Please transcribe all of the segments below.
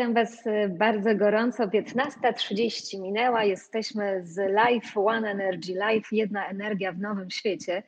Witam Was bardzo gorąco. 15.30 minęła. Jesteśmy z Live One Energy Live, jedna energia w nowym świecie.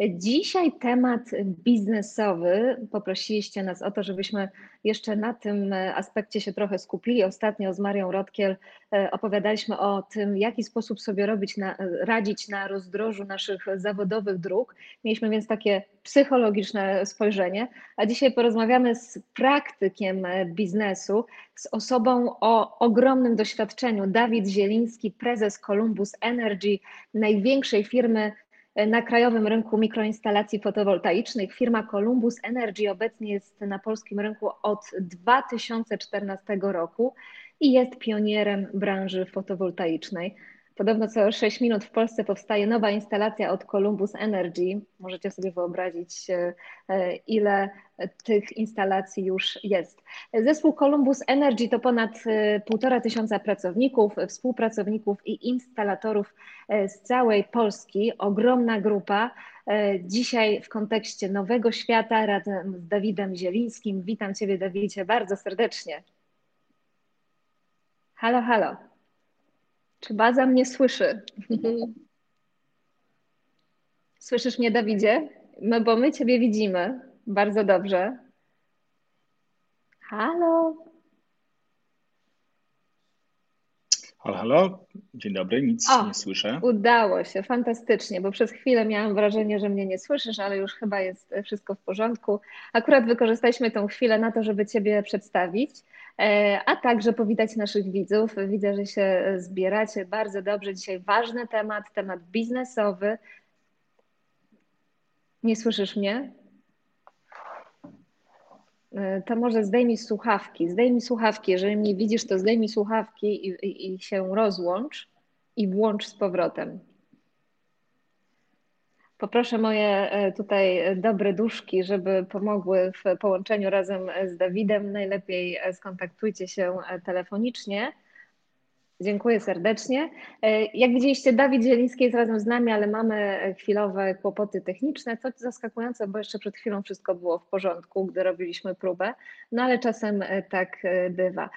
Dzisiaj temat biznesowy. Poprosiliście nas o to, żebyśmy jeszcze na tym aspekcie się trochę skupili. Ostatnio z Marią Rodkiel e, opowiadaliśmy o tym, w jaki sposób sobie robić na, radzić na rozdrożu naszych zawodowych dróg. Mieliśmy więc takie psychologiczne spojrzenie, a dzisiaj porozmawiamy z praktykiem biznesu, z osobą o ogromnym doświadczeniu. Dawid Zieliński, prezes Columbus Energy, największej firmy na krajowym rynku mikroinstalacji fotowoltaicznych. Firma Columbus Energy obecnie jest na polskim rynku od 2014 roku i jest pionierem branży fotowoltaicznej. Podobno co 6 minut w Polsce powstaje nowa instalacja od Columbus Energy. Możecie sobie wyobrazić, e, e, ile tych instalacji już jest. Zespół Columbus Energy to ponad e, półtora tysiąca pracowników, współpracowników i instalatorów z całej Polski. Ogromna grupa. Dzisiaj w kontekście nowego świata razem z Dawidem Zielińskim. Witam Ciebie, Dawidzie, bardzo serdecznie. Halo, halo. Czy baza mnie słyszy? Słyszysz mnie, Dawidzie? No bo my Ciebie widzimy bardzo dobrze. Halo? Halo, halo. Dzień dobry, nic o, nie słyszę. Udało się, fantastycznie, bo przez chwilę miałam wrażenie, że mnie nie słyszysz, ale już chyba jest wszystko w porządku. Akurat wykorzystaliśmy tą chwilę na to, żeby Ciebie przedstawić. E, a także powitać naszych widzów. Widzę, że się zbieracie bardzo dobrze. Dzisiaj ważny temat, temat biznesowy. Nie słyszysz mnie? To może zdejmij słuchawki. Zdejmij słuchawki. Jeżeli mnie widzisz, to zdejmij słuchawki i, i, i się rozłącz i włącz z powrotem. Poproszę moje e, tutaj dobre duszki, żeby pomogły w połączeniu razem z Dawidem. Najlepiej skontaktujcie się e, telefonicznie. Dziękuję serdecznie. Jak widzieliście, Dawid Zieliński jest razem z nami, ale mamy chwilowe kłopoty techniczne, co zaskakujące, bo jeszcze przed chwilą wszystko było w porządku, gdy robiliśmy próbę, no ale czasem tak bywa.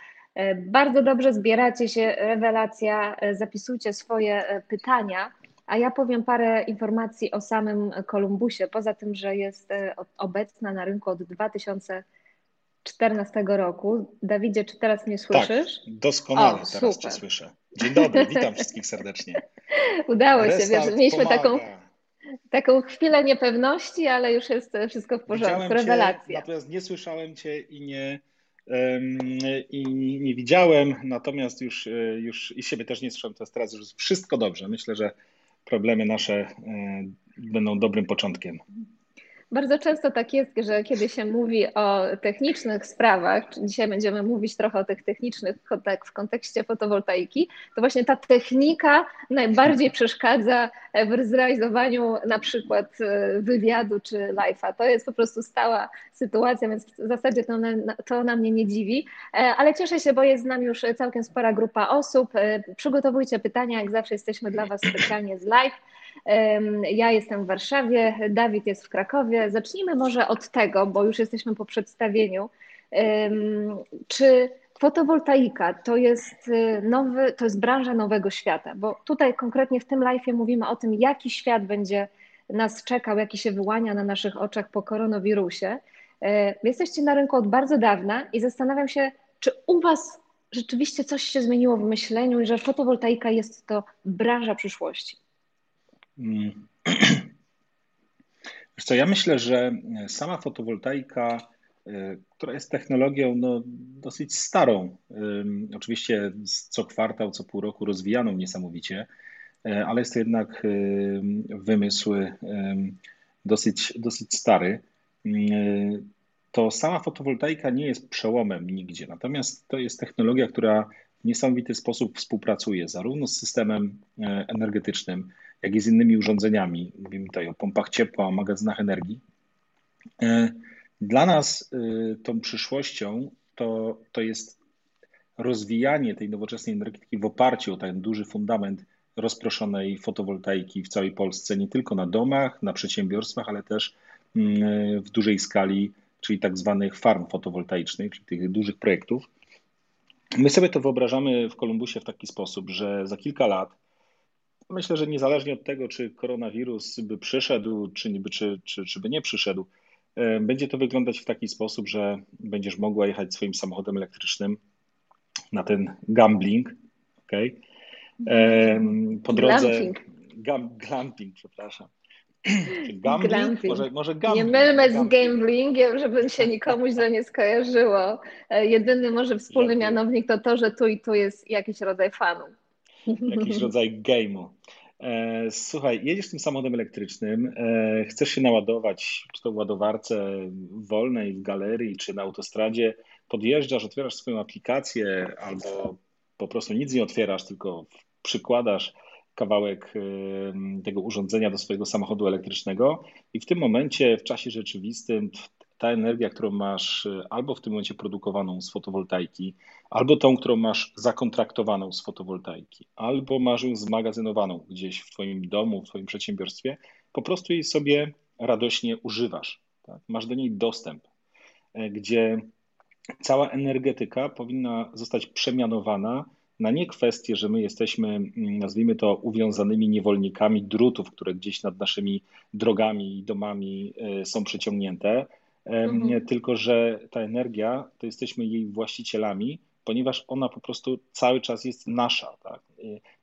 Bardzo dobrze zbieracie się, rewelacja, zapisujcie swoje pytania a ja powiem parę informacji o samym Kolumbusie. Poza tym, że jest e, obecna na rynku od 2014 roku. Dawidzie, czy teraz mnie słyszysz? Tak, doskonale o, teraz super. Cię słyszę. Dzień dobry, witam wszystkich serdecznie. Udało się, wiesz, mieliśmy taką, taką chwilę niepewności, ale już jest wszystko w porządku. Widziałem Rewelacja. Cię, natomiast nie słyszałem Cię i nie, i nie widziałem, natomiast już, e, już i siebie też nie słyszałem, to jest teraz już wszystko dobrze. Myślę, że problemy nasze e, będą dobrym początkiem. Bardzo często tak jest, że kiedy się mówi o technicznych sprawach, dzisiaj będziemy mówić trochę o tych technicznych tak w kontekście fotowoltaiki, to właśnie ta technika najbardziej przeszkadza w zrealizowaniu na przykład e, wywiadu czy live'a. To jest po prostu stała sytuacja, więc w zasadzie to, to na mnie nie dziwi, e, ale cieszę się, bo jest z nami już całkiem spora grupa osób. E, przygotowujcie pytania, jak zawsze jesteśmy dla Was specjalnie z live. Ja jestem w Warszawie, Dawid jest w Krakowie. Zacznijmy może od tego, bo już jesteśmy po przedstawieniu. Czy fotowoltaika to jest y, nowy, to jest branża nowego świata? Bo tutaj konkretnie w tym live mówimy o tym, jaki świat będzie nas czekał, jaki się wyłania na naszych oczach po koronawirusie. E, jesteście na rynku od bardzo dawna i zastanawiam się, czy u Was rzeczywiście coś się zmieniło w myśleniu i że fotowoltaika jest to branża przyszłości? Mm. Wiesz co, ja myślę, że sama fotowoltaika, y, która jest technologią no, dosyć starą, oczywiście co kwartał, co pół roku rozwijaną niesamowicie, y, ale jest to jednak wymysł dosyć, dosyć stary. Y, to sama fotowoltaika nie jest przełomem nigdzie, natomiast to jest technologia, która niesamowity sposób współpracuje zarówno z systemem energetycznym, jak i z innymi urządzeniami. Mówimy tutaj o pompach ciepła, o magazynach energii. E, dla nas e, tą przyszłością to, to jest rozwijanie tej nowoczesnej energetyki w oparciu o ten duży fundament rozproszonej fotowoltaiki w całej Polsce, nie tylko na domach, na przedsiębiorstwach, ale też mm, e, w dużej skali, czyli tak zwanych farm fotowoltaicznych, czyli tych dużych projektów. My sobie to wyobrażamy w Kolumbusie w taki sposób, że za kilka lat, myślę, że niezależnie od tego, czy koronawirus by przyszedł, czy, by, czy, czy, czy by nie przyszedł, będzie to wyglądać w taki sposób, że będziesz mogła jechać swoim samochodem elektrycznym na ten gambling, okay? po drodze. Glamping. Gam, glamping, przepraszam. Gambling? Glamping. Może, może gambling. Nie mylmy z gamblingiem, żeby się nikomu źle nie skojarzyło. E, jedyny może wspólny mianownik to to, że tu i tu jest jakiś rodzaj fanu. Jakiś rodzaj game'u. E, słuchaj, jedziesz tym samochodem elektrycznym, e, chcesz się naładować, czy to w ładowarce wolnej, w galerii, czy na autostradzie, podjeżdżasz, otwierasz swoją aplikację albo po prostu nic nie otwierasz, tylko przykładasz kawałek tego urządzenia do swojego samochodu elektrycznego i w tym momencie, w czasie rzeczywistym, ta energia, którą masz y, albo w tym momencie produkowaną z fotowoltaiki, albo tą, którą masz zakontraktowaną z fotowoltaiki, albo masz ją zmagazynowaną gdzieś w Twoim domu, w Twoim przedsiębiorstwie, po prostu jej sobie radośnie używasz. Tak? Masz do niej dostęp, e, gdzie cała energetyka powinna zostać przemianowana na nie kwestię, że my jesteśmy, mm, nazwijmy to, uwiązanymi niewolnikami drutów, które gdzieś nad naszymi drogami i domami e, są przeciągnięte, mhm. tylko że ta energia to jesteśmy jej właścicielami, ponieważ ona po prostu cały czas jest nasza. Tak?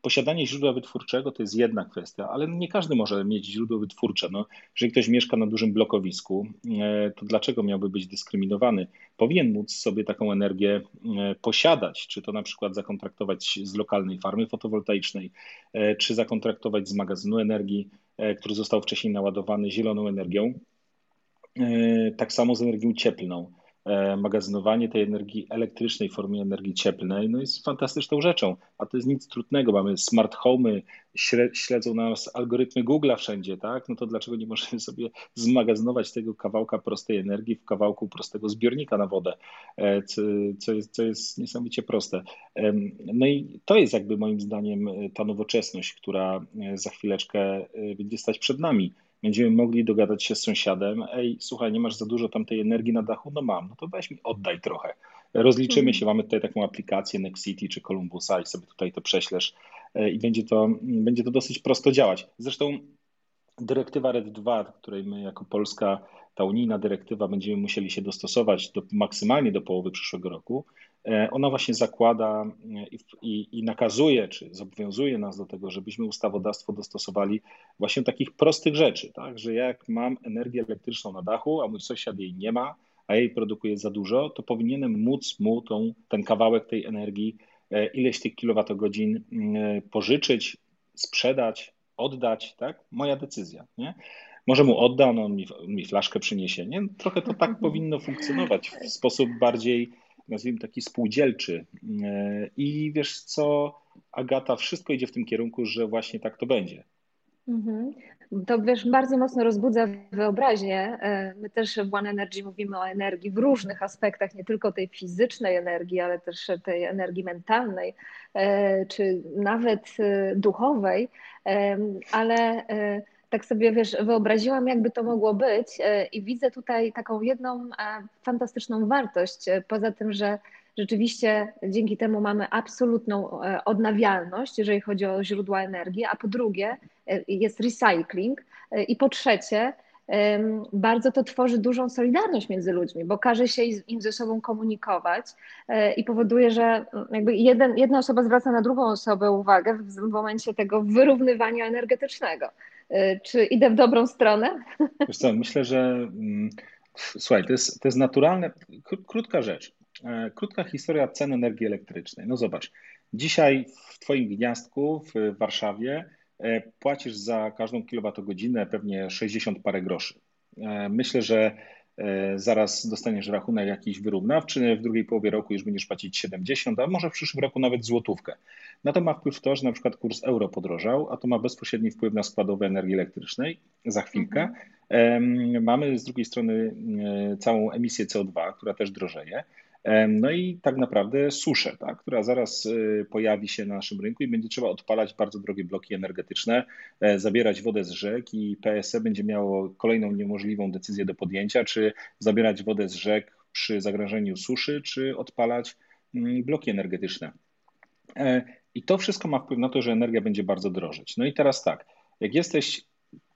Posiadanie źródła wytwórczego to jest jedna kwestia, ale nie każdy może mieć źródło wytwórcze. No, jeżeli ktoś mieszka na dużym blokowisku, e, to dlaczego miałby być dyskryminowany? Powinien móc sobie taką energię e, posiadać, czy to na przykład zakontraktować z lokalnej farmy fotowoltaicznej, e, czy zakontraktować z magazynu energii, który został wcześniej naładowany zieloną energią. Tak samo z energią cieplną. E, magazynowanie tej energii elektrycznej w formie energii cieplnej no jest fantastyczną rzeczą, a to jest nic trudnego. Mamy smart home, śledzą nas algorytmy Google'a wszędzie, tak? No to dlaczego nie możemy sobie zmagazynować tego kawałka prostej energii w kawałku prostego zbiornika na wodę, e, co, jest, co jest niesamowicie proste. No i to jest jakby moim zdaniem ta nowoczesność, która e, za chwileczkę będzie stać przed nami będziemy mogli dogadać się z sąsiadem, ej, słuchaj, nie masz za dużo tam tej energii na dachu? No mam, no to weź mi, oddaj trochę. Rozliczymy mhm. się, mamy tutaj taką aplikację Nexity czy Columbusa i sobie tutaj to prześlesz e, i będzie to, będzie to dosyć prosto działać. Zresztą dyrektywa RED 2, której my jako Polska, ta unijna dyrektywa będziemy musieli się dostosować do, maksymalnie do połowy przyszłego roku, ona właśnie zakłada e, i, i, i, nakazuje, czy zobowiązuje nas do tego, żebyśmy ustawodawstwo dostosowali właśnie do takich prostych rzeczy, tak? że jak mam energię elektryczną na dachu, a mój sąsiad jej nie ma, a jej produkuje za dużo, to powinienem móc mu tą, ten kawałek tej energii, e, ileś tych kilowatogodzin pożyczyć, sprzedać, oddać, tak? Moja decyzja, nie? Może mu odda, on mi, mi flaszkę przyniesie, nie? Trochę to tak powinno funkcjonować w sposób bardziej nazwijmy taki spółdzielczy. E, I wiesz co, Agata, wszystko idzie w tym kierunku, że właśnie tak to będzie. Mhm. To wiesz, bardzo mocno rozbudza wyobraźnię. E, my też w One Energy mówimy o energii w różnych aspektach, nie tylko tej fizycznej energii, ale też tej energii mentalnej, e, czy nawet duchowej, ale tak sobie wiesz, wyobraziłam, jakby to mogło być e, i widzę tutaj taką jedną e, fantastyczną wartość. E, poza tym, że rzeczywiście dzięki temu mamy absolutną odnawialność, jeżeli chodzi o źródła energii, a po drugie jest recycling i po trzecie bardzo to tworzy dużą solidarność między ludźmi, bo każe się im ze sobą komunikować i powoduje, że jakby jeden, jedna osoba zwraca na drugą osobę uwagę w momencie tego wyrównywania energetycznego. Y, czy idę w dobrą stronę? Wiesz co, myślę, że mm, słuchaj, to jest, to jest naturalne, krótka rzecz. E, krótka historia cen energii elektrycznej. No zobacz, dzisiaj w Twoim gniazdku w Warszawie e, płacisz za każdą kilowatogodzinę pewnie 60 parę groszy. E, myślę, że zaraz dostaniesz rachunek jakiś wyrównawczy, w drugiej połowie roku już będziesz płacić 70, a może w przyszłym roku nawet złotówkę. Na to ma wpływ to, że na przykład kurs euro podrożał, a to ma bezpośredni wpływ na składowe energii elektrycznej za chwilkę. Mhm. Mamy z drugiej strony e, całą emisję CO2, która też drożeje. No i tak naprawdę suszę, tak, która zaraz y, pojawi się na naszym rynku i będzie trzeba odpalać bardzo drogie bloki energetyczne, e, zabierać wodę z rzek i PSE będzie miało kolejną niemożliwą decyzję do podjęcia, czy zabierać wodę z rzek przy zagrożeniu suszy, czy odpalać mm, bloki energetyczne. I to wszystko ma wpływ na to, że energia będzie bardzo drożeć. No i teraz tak, jak jesteś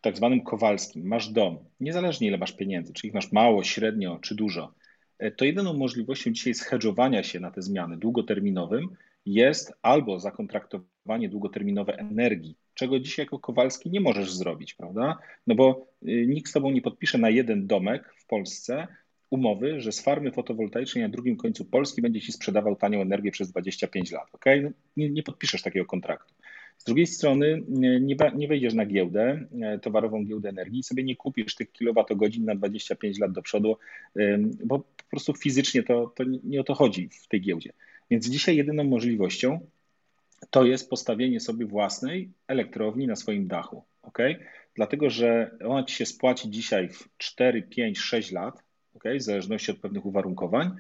tak zwanym Kowalskim, masz dom, niezależnie ile masz pieniędzy, czy ich masz mało, średnio czy dużo, to jedyną możliwością dzisiaj zhedżowania się na te zmiany długoterminowym jest albo zakontraktowanie długoterminowe energii, czego dzisiaj jako Kowalski nie możesz zrobić, prawda? No bo y, nikt z tobą nie podpisze na jeden domek w Polsce umowy, że z farmy fotowoltaicznej na drugim końcu Polski będzie ci sprzedawał tanią energię przez 25 lat, ok? No, nie, nie podpiszesz takiego kontraktu. Z drugiej strony nie, nie wejdziesz na giełdę, e, towarową giełdę energii i sobie nie kupisz tych kilowatogodzin na 25 lat do przodu, bo po prostu fizycznie to, to nie o to chodzi w tej giełdzie. Więc dzisiaj jedyną możliwością to jest postawienie sobie własnej elektrowni na swoim dachu. ok? Dlatego, że ona ci się spłaci dzisiaj w 4, 5, 6 lat, ok? w zależności od pewnych uwarunkowań.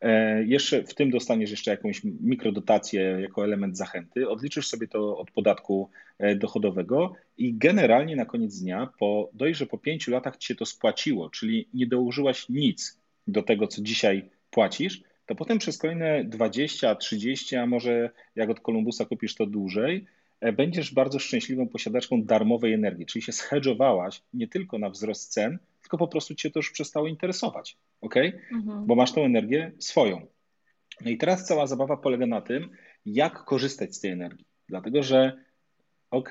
E, jeszcze w tym dostaniesz jeszcze jakąś mikrodotację jako element zachęty, odliczysz sobie to od podatku e, dochodowego i generalnie na koniec dnia, po, dojrze po pięciu latach ci się to spłaciło, czyli nie dołożyłaś nic do tego, co dzisiaj płacisz, to potem przez kolejne 20, 30, a może jak od Kolumbusa kupisz to dłużej, e, będziesz bardzo szczęśliwą posiadaczką darmowej energii, czyli się schedżowałaś nie tylko na wzrost cen, tylko po prostu cię to już przestało interesować, ok? Mhm. Bo masz tą energię swoją. No i teraz cała zabawa polega na tym, jak korzystać z tej energii. Dlatego, że ok,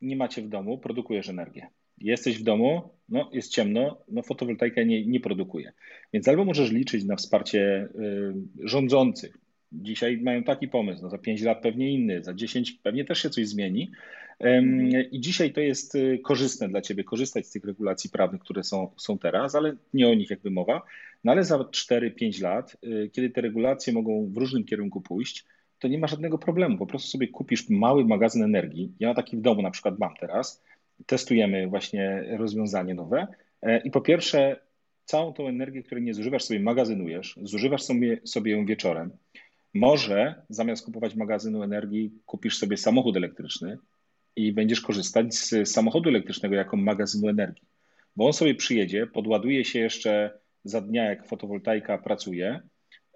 nie macie w domu, produkujesz energię. Jesteś w domu, no jest ciemno, no fotowoltaika nie, nie produkuje. Więc albo możesz liczyć na wsparcie y, rządzących. Dzisiaj mają taki pomysł, no za 5 lat pewnie inny, za 10 pewnie też się coś zmieni, i dzisiaj to jest y, korzystne dla Ciebie, korzystać z tych regulacji prawnych, które są, są teraz, ale nie o nich jakby mowa. No ale za 4-5 lat, y, kiedy te regulacje mogą w różnym kierunku pójść, to nie ma żadnego problemu. Po prostu sobie kupisz mały magazyn energii. Ja taki w domu na przykład mam teraz. Testujemy właśnie rozwiązanie nowe. E, I po pierwsze, całą tą energię, której nie zużywasz, sobie magazynujesz, zużywasz sobie, sobie ją wieczorem. Może zamiast kupować magazynu energii, kupisz sobie samochód elektryczny, i będziesz korzystać z samochodu elektrycznego jako magazynu energii. Bo on sobie przyjedzie, podładuje się jeszcze za dnia, jak fotowoltaika pracuje,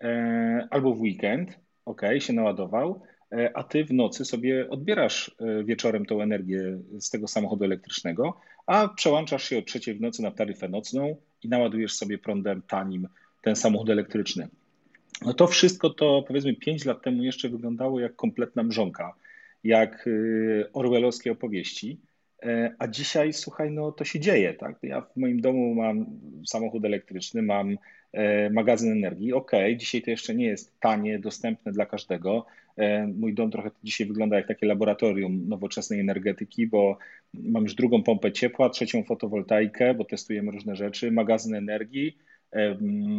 e, albo w weekend, ok, się naładował, e, a ty w nocy sobie odbierasz e, wieczorem tą energię z tego samochodu elektrycznego, a przełączasz się o trzeciej w nocy na taryfę nocną i naładujesz sobie prądem tanim ten samochód elektryczny. No to wszystko to powiedzmy 5 lat temu jeszcze wyglądało jak kompletna mrzonka jak y, orwellowskie opowieści. E, a dzisiaj, słuchaj, no to się dzieje, tak? Ja w moim domu mam samochód elektryczny, mam e, magazyn energii. Ok, dzisiaj to jeszcze nie jest tanie, dostępne dla każdego. E, mój dom trochę dzisiaj wygląda jak takie laboratorium nowoczesnej energetyki, bo mam już drugą pompę ciepła, trzecią fotowoltaikę, bo testujemy różne rzeczy, magazyn energii,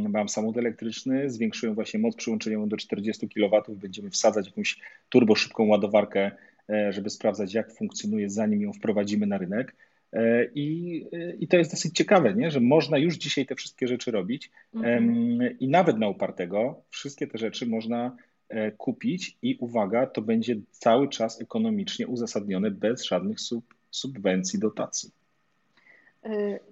mam samochód elektryczny, zwiększyłem właśnie moc przyłączeniową do 40 kW, będziemy wsadzać jakąś turbo szybką ładowarkę, e, żeby sprawdzać jak funkcjonuje, zanim ją wprowadzimy na rynek. E, I, I to jest dosyć ciekawe, nie? że można już dzisiaj te wszystkie rzeczy robić mhm. i nawet na upartego wszystkie te rzeczy można e, kupić i uwaga, to będzie cały czas ekonomicznie uzasadnione bez żadnych sub, subwencji, dotacji.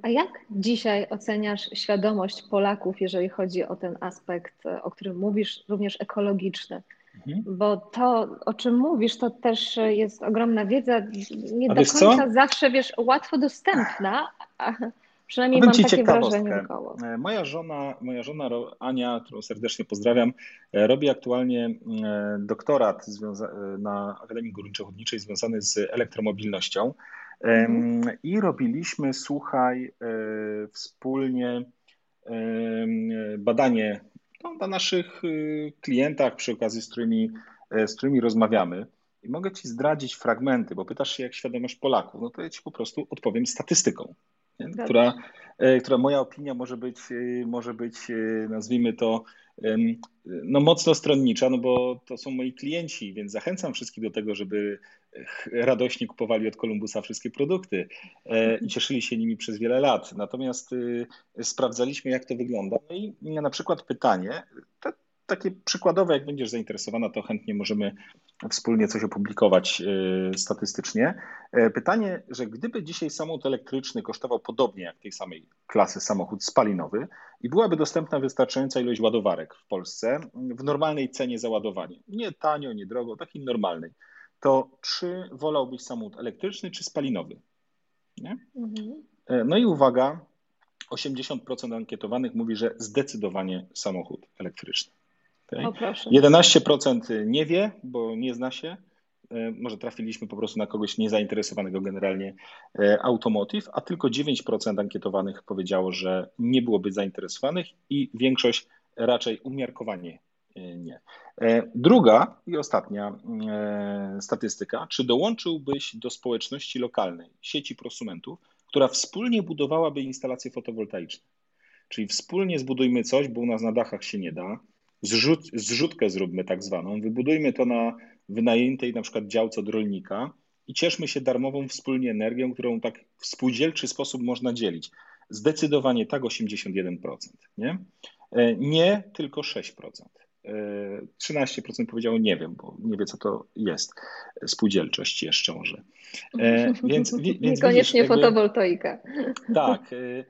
A jak dzisiaj oceniasz świadomość Polaków, jeżeli chodzi o ten aspekt, o którym mówisz, również ekologiczny? Mhm. Bo to, o czym mówisz, to też jest ogromna wiedza, nie do końca co? zawsze wiesz, łatwo dostępna, a przynajmniej Powiem mam takie wrażenie około. E, moja żona, moja żona Ania, którą serdecznie pozdrawiam, e, robi aktualnie e, doktorat na Akademii Górniczo-Hutniczej związany z elektromobilnością. Mhm. I robiliśmy, słuchaj, e, wspólnie badanie no, na naszych y, klientach, przy okazji, z którymi, e, z którymi rozmawiamy. I mogę Ci zdradzić fragmenty, bo pytasz się, jak świadomość Polaków. No to ja Ci po prostu odpowiem statystyką, która, e, która moja opinia może być, może być, nazwijmy to, no mocno stronnicza, no bo to są moi klienci, więc zachęcam wszystkich do tego, żeby radośnie kupowali od Kolumbusa wszystkie produkty e, i cieszyli się nimi przez wiele lat. Natomiast y, sprawdzaliśmy, jak to wygląda. No i na przykład pytanie, takie przykładowe, jak będziesz zainteresowana, to chętnie możemy wspólnie coś opublikować statystycznie. Pytanie, że gdyby dzisiaj samochód elektryczny kosztował podobnie jak tej samej klasy samochód spalinowy i byłaby dostępna wystarczająca ilość ładowarek w Polsce w normalnej cenie za ładowanie, nie tanio, nie drogo, takiej normalnej, to czy wolałbyś samochód elektryczny czy spalinowy? Mhm. No i uwaga, 80% ankietowanych mówi, że zdecydowanie samochód elektryczny. Okay? O, 11% nie wie, bo nie zna się. E, może trafiliśmy po prostu na kogoś niezainteresowanego generalnie e, automotive, a tylko 9% ankietowanych powiedziało, że nie byłoby zainteresowanych i większość raczej umiarkowanie e, nie. Druga i ostatnia statystyka. Czy dołączyłbyś do społeczności lokalnej, sieci prosumentów, która wspólnie budowałaby instalacje fotowoltaiczne. Czyli wspólnie zbudujmy coś, bo u nas na dachach się nie da. Zrzut, zrzutkę zróbmy tak zwaną, wybudujmy to na wynajętej na przykład działce od rolnika i cieszmy się darmową wspólnie energią, którą tak w spółdzielczy sposób można dzielić. Zdecydowanie tak 81%. Nie, e, nie tylko 6%. 13% powiedziało nie wiem, bo nie wie, co to jest. Spółdzielczość jeszcze może. E, więc, więc Niekoniecznie widzisz, fotowoltaika. Tak. E,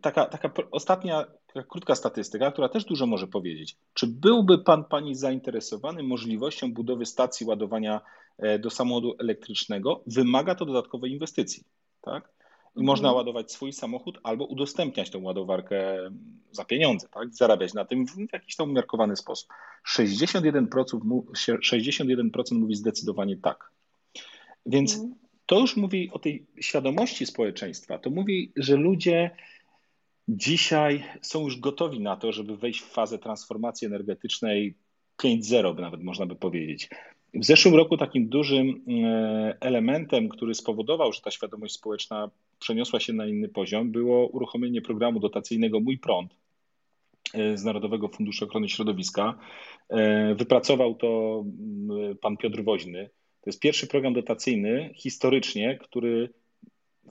taka, taka ostatnia, krótka statystyka, która też dużo może powiedzieć. Czy byłby Pan, Pani zainteresowany możliwością budowy stacji ładowania e, do samochodu elektrycznego? Wymaga to dodatkowej inwestycji. Tak? I można mhm. ładować swój samochód albo udostępniać tę ładowarkę za pieniądze, tak? zarabiać na tym w jakiś tam umiarkowany sposób. 61%, 61% mówi zdecydowanie tak. Więc mhm. to już mówi o tej świadomości społeczeństwa. To mówi, że ludzie dzisiaj są już gotowi na to, żeby wejść w fazę transformacji energetycznej 5.0, nawet można by powiedzieć. W zeszłym roku takim dużym e, elementem, który spowodował, że ta świadomość społeczna przeniosła się na inny poziom, było uruchomienie programu dotacyjnego Mój Prąd e, z Narodowego Funduszu Ochrony Środowiska. E, wypracował to pan Piotr Woźny. To jest pierwszy program dotacyjny historycznie, który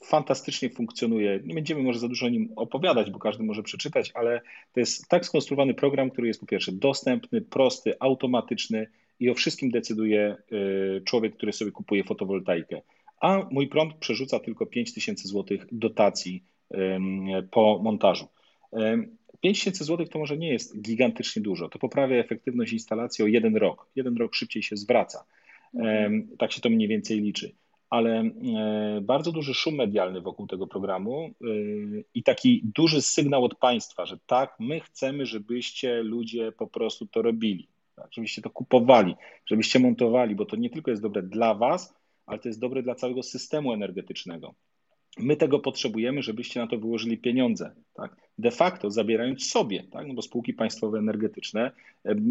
fantastycznie funkcjonuje. Nie będziemy może za dużo o nim opowiadać, bo każdy może przeczytać, ale to jest tak skonstruowany program, który jest po pierwsze dostępny, prosty, automatyczny i o wszystkim decyduje y, człowiek, który sobie kupuje fotowoltaikę. A mój prąd przerzuca tylko 5000 zł dotacji po montażu. 5000 zł to może nie jest gigantycznie dużo. To poprawia efektywność instalacji o jeden rok. Jeden rok szybciej się zwraca. Tak się to mniej więcej liczy. Ale e, bardzo duży szum medialny wokół tego programu y, i taki duży sygnał od państwa, że tak, my chcemy, żebyście ludzie po prostu to robili tak, żebyście to kupowali, żebyście montowali, bo to nie tylko jest dobre dla Was, ale to jest dobre dla całego systemu energetycznego. My tego potrzebujemy, żebyście na to wyłożyli pieniądze. Tak? De facto zabierając sobie, tak? no bo spółki państwowe energetyczne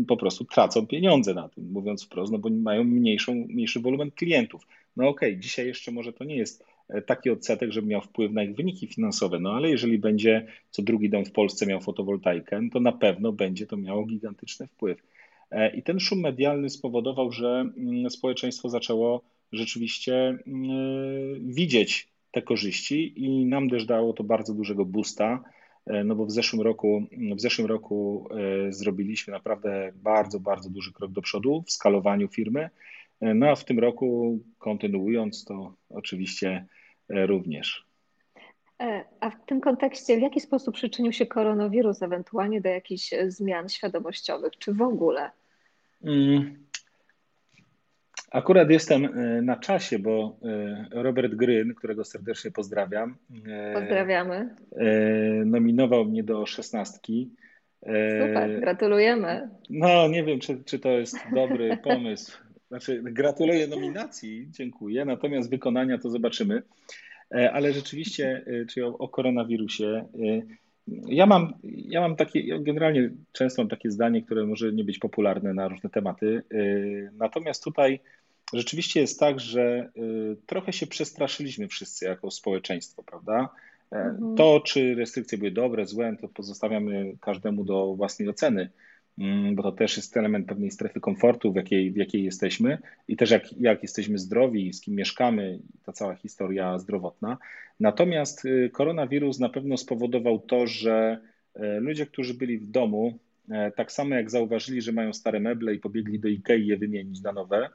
po prostu tracą pieniądze na tym, mówiąc wprost, no bo mają mniejszą, mniejszy wolumen klientów. No okej, okay, dzisiaj jeszcze może to nie jest e, taki odsetek, żeby miał wpływ na ich wyniki finansowe, no ale jeżeli będzie co drugi dom w Polsce miał fotowoltaikę, to na pewno będzie to miało gigantyczny wpływ. E, I ten szum medialny spowodował, że mm, społeczeństwo zaczęło rzeczywiście mm, widzieć te korzyści i nam też dało to bardzo dużego boosta, e, no bo w zeszłym roku, w zeszłym roku e, zrobiliśmy naprawdę bardzo, bardzo duży krok do przodu w skalowaniu firmy. No a w tym roku kontynuując to oczywiście również. A w tym kontekście, w jaki sposób przyczynił się koronawirus ewentualnie do jakichś zmian świadomościowych, czy w ogóle? Akurat jestem e, na czasie, bo e, Robert Gryn, którego serdecznie pozdrawiam. E, Pozdrawiamy. Nominował mnie do szesnastki. Super, gratulujemy. No, nie wiem, czy, czy to jest dobry pomysł. Znaczy, gratuluję nominacji, dziękuję, natomiast wykonania to zobaczymy. Ale rzeczywiście, czy o, o koronawirusie, ja mam, ja mam takie, generalnie często mam takie zdanie, które może nie być popularne na różne tematy. Y, natomiast tutaj rzeczywiście jest tak, że y, trochę się przestraszyliśmy wszyscy jako społeczeństwo, prawda? E, mhm. To, czy restrykcje były dobre, złe, to pozostawiamy każdemu do własnej oceny. Mm, bo to też jest element pewnej strefy komfortu, w jakiej, w jakiej jesteśmy i też jak, jak jesteśmy zdrowi, z kim mieszkamy, ta cała historia zdrowotna. Natomiast y, koronawirus na pewno spowodował to, że y, ludzie, którzy byli w domu, Tak samo jak zauważyli, że mają stare meble i pobiegli do Ikei je wymienić na nowe,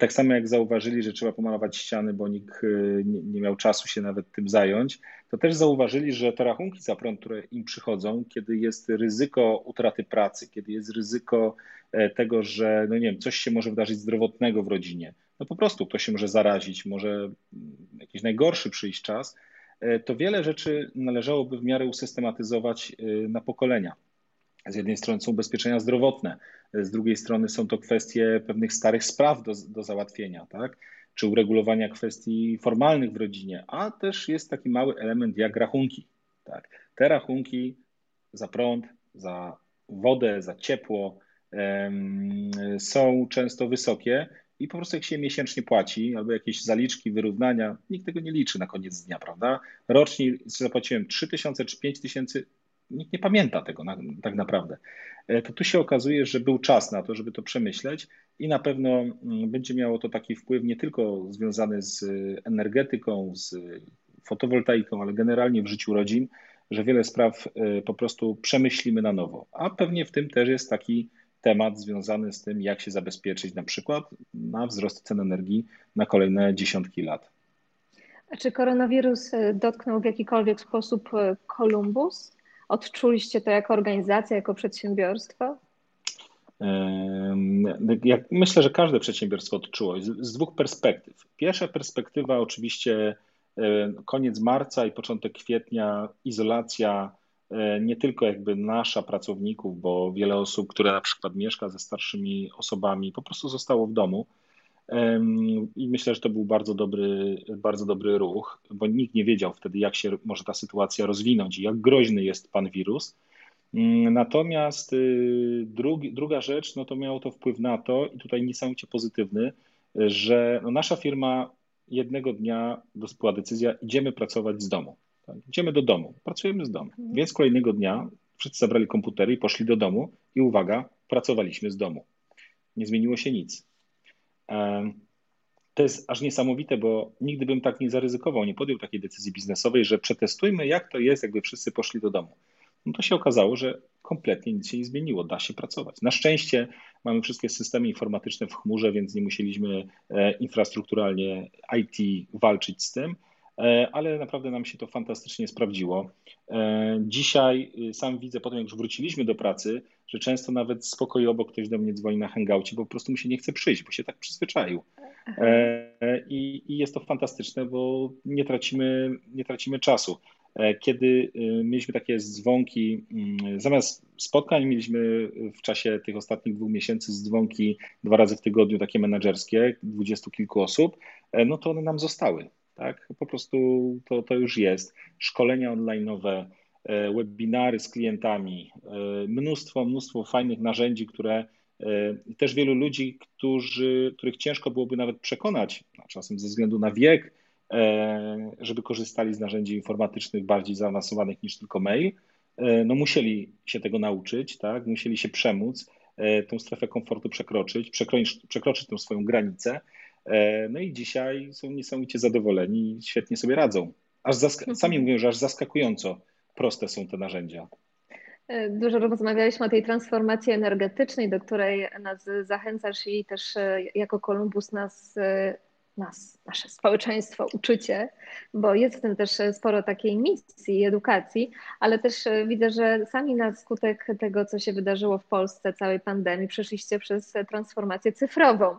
tak samo jak zauważyli, że trzeba pomalować ściany, bo nikt y, nie, miał czasu się nawet tym zająć, to też zauważyli, że te rachunki za prąd, które im przychodzą, kiedy jest ryzyko utraty pracy, kiedy jest ryzyko e, tego, że no nie wiem, coś się może wydarzyć zdrowotnego w rodzinie, no po prostu ktoś się może zarazić, może mm, jakiś najgorszy przyjść czas, e, to wiele rzeczy należałoby w miarę usystematyzować y, na pokolenia. Z jednej strony są ubezpieczenia zdrowotne, z drugiej strony są to kwestie pewnych starych spraw do, do załatwienia, tak? czy uregulowania kwestii formalnych w rodzinie, a też jest taki mały element jak rachunki. Tak? Te rachunki za prąd, za wodę, za ciepło są często wysokie i po prostu jak się miesięcznie płaci, albo jakieś zaliczki, wyrównania, nikt tego nie liczy na koniec dnia, prawda? Rocznie zapłaciłem 3000 czy 5000, nikt nie pamięta tego na, tak naprawdę. E, to tu się okazuje, że był czas na to, żeby to przemyśleć i na pewno mm, będzie miało to taki wpływ nie tylko związany z energetyką, z fotowoltaiką, ale generalnie w życiu rodzin, że wiele spraw e, po prostu przemyślimy na nowo. A pewnie w tym też jest taki temat związany z tym, jak się zabezpieczyć na przykład na wzrost cen energii na kolejne dziesiątki lat. A czy koronawirus e, dotknął w jakikolwiek sposób Kolumbus? Odczuliście to jako organizacja, jako przedsiębiorstwo? Myślę, że każde przedsiębiorstwo odczuło z, dwóch perspektyw. Pierwsza perspektywa oczywiście koniec marca i początek kwietnia, izolacja e, nie tylko jakby nasza pracowników, bo wiele osób, które na przykład mieszka ze starszymi osobami, po prostu zostało w domu. I myślę, że to był bardzo dobry, bardzo dobry ruch, bo nikt nie wiedział wtedy, jak się może ta sytuacja rozwinąć i jak groźny jest pan wirus. Mm, natomiast y, drugi, druga rzecz, no to miało to wpływ na to, i tutaj niesamowicie pozytywny, że no nasza firma jednego dnia była decyzja, idziemy pracować z domu. Tak? Idziemy do domu, pracujemy z domu. Mhm. Więc kolejnego dnia wszyscy zabrali komputery i poszli do domu i uwaga, pracowaliśmy z domu. Nie zmieniło się nic. To jest aż niesamowite, bo nigdy bym tak nie zaryzykował, nie podjął takiej decyzji biznesowej, że przetestujmy, jak to jest, jakby wszyscy poszli do domu. No to się okazało, że kompletnie nic się nie zmieniło, da się pracować. Na szczęście mamy wszystkie systemy informatyczne w chmurze, więc nie musieliśmy e, infrastrukturalnie IT walczyć z tym, e, ale naprawdę nam się to fantastycznie sprawdziło. E, dzisiaj sam widzę, potem jak już wróciliśmy do pracy, że często nawet obok ktoś do mnie dzwoni na hangoucie, bo po prostu mu się nie chce przyjść, bo się tak przyzwyczaił. E, I, I, jest to fantastyczne, bo nie tracimy, nie tracimy czasu. E, kiedy e, mieliśmy takie dzwonki, mm, zamiast spotkań mieliśmy w czasie tych ostatnich dwóch miesięcy dzwonki dwa razy w tygodniu, takie menedżerskie, dwudziestu kilku osób, no to one nam zostały. Tak? Po prostu to, to już jest. Szkolenia online'owe, E, webinary z klientami, e, mnóstwo, mnóstwo fajnych narzędzi, które e, też wielu ludzi, którzy, których ciężko byłoby nawet przekonać, czasem ze względu na wiek, żeby korzystali z narzędzi informatycznych bardziej zaawansowanych niż tylko mail, no musieli się tego nauczyć, tak? musieli się przemóc, tą strefę komfortu przekroczyć, przekroczyć, przekroczyć tą swoją granicę. No i dzisiaj są niesamowicie zadowoleni i świetnie sobie radzą. Aż zask- sami mówią, że aż zaskakująco proste są te narzędzia. E, dużo rozmawialiśmy o tej transformacji energetycznej, do której nas zachęcasz i też e, jako Kolumbus nas e, nas, nasze społeczeństwo uczycie, bo jest w tym też sporo takiej misji edukacji, ale też widzę, że sami na skutek tego, co się wydarzyło w Polsce, całej pandemii, przeszliście przez transformację cyfrową.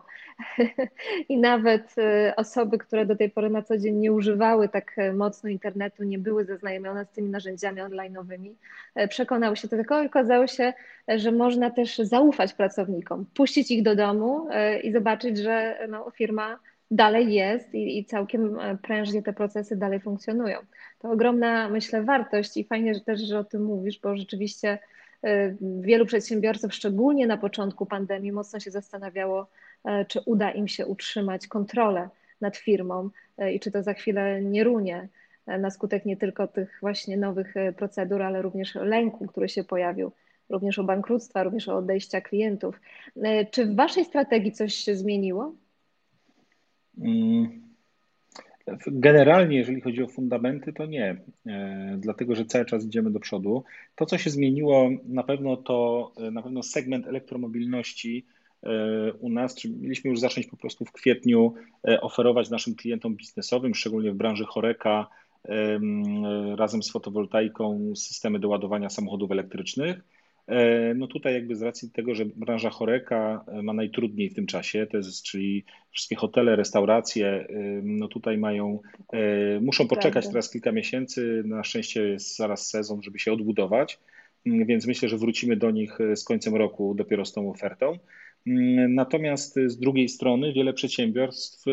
I nawet e, osoby, które do tej pory na co dzień nie używały tak mocno internetu, nie były zaznajomione z tymi narzędziami online'owymi, e, przekonały się do tego i okazało się, że można też zaufać pracownikom, puścić ich do domu e, i zobaczyć, że no, firma dalej jest i, i całkiem e, prężnie te procesy dalej funkcjonują. To ogromna, myślę, wartość i fajnie że też, że o tym mówisz, bo rzeczywiście e, wielu przedsiębiorców, szczególnie na początku pandemii, mocno się zastanawiało, e, czy uda im się utrzymać kontrolę nad firmą i czy to za chwilę nie runie na skutek nie tylko tych właśnie nowych procedur, ale również lęku, który się pojawił, również o bankructwa, również o odejścia klientów. Czy w Waszej strategii coś się zmieniło? Mm. Generalnie, jeżeli chodzi o fundamenty, to nie, e, dlatego że cały czas idziemy do przodu. To, co się zmieniło, na pewno to na pewno segment elektromobilności e, u nas, czy mieliśmy już zacząć po prostu w kwietniu oferować naszym klientom biznesowym, szczególnie w branży choreka, razem z fotowoltaiką systemy do ładowania samochodów elektrycznych. E, no tutaj jakby z racji tego, że branża choreka e, ma najtrudniej w tym czasie, to jest, czyli wszystkie hotele, restauracje, no tutaj mają, e, muszą poczekać teraz kilka miesięcy, na szczęście jest zaraz sezon, żeby się odbudować, mm, więc myślę, że wrócimy do nich z końcem roku dopiero z tą ofertą. Mm, natomiast z drugiej strony wiele przedsiębiorstw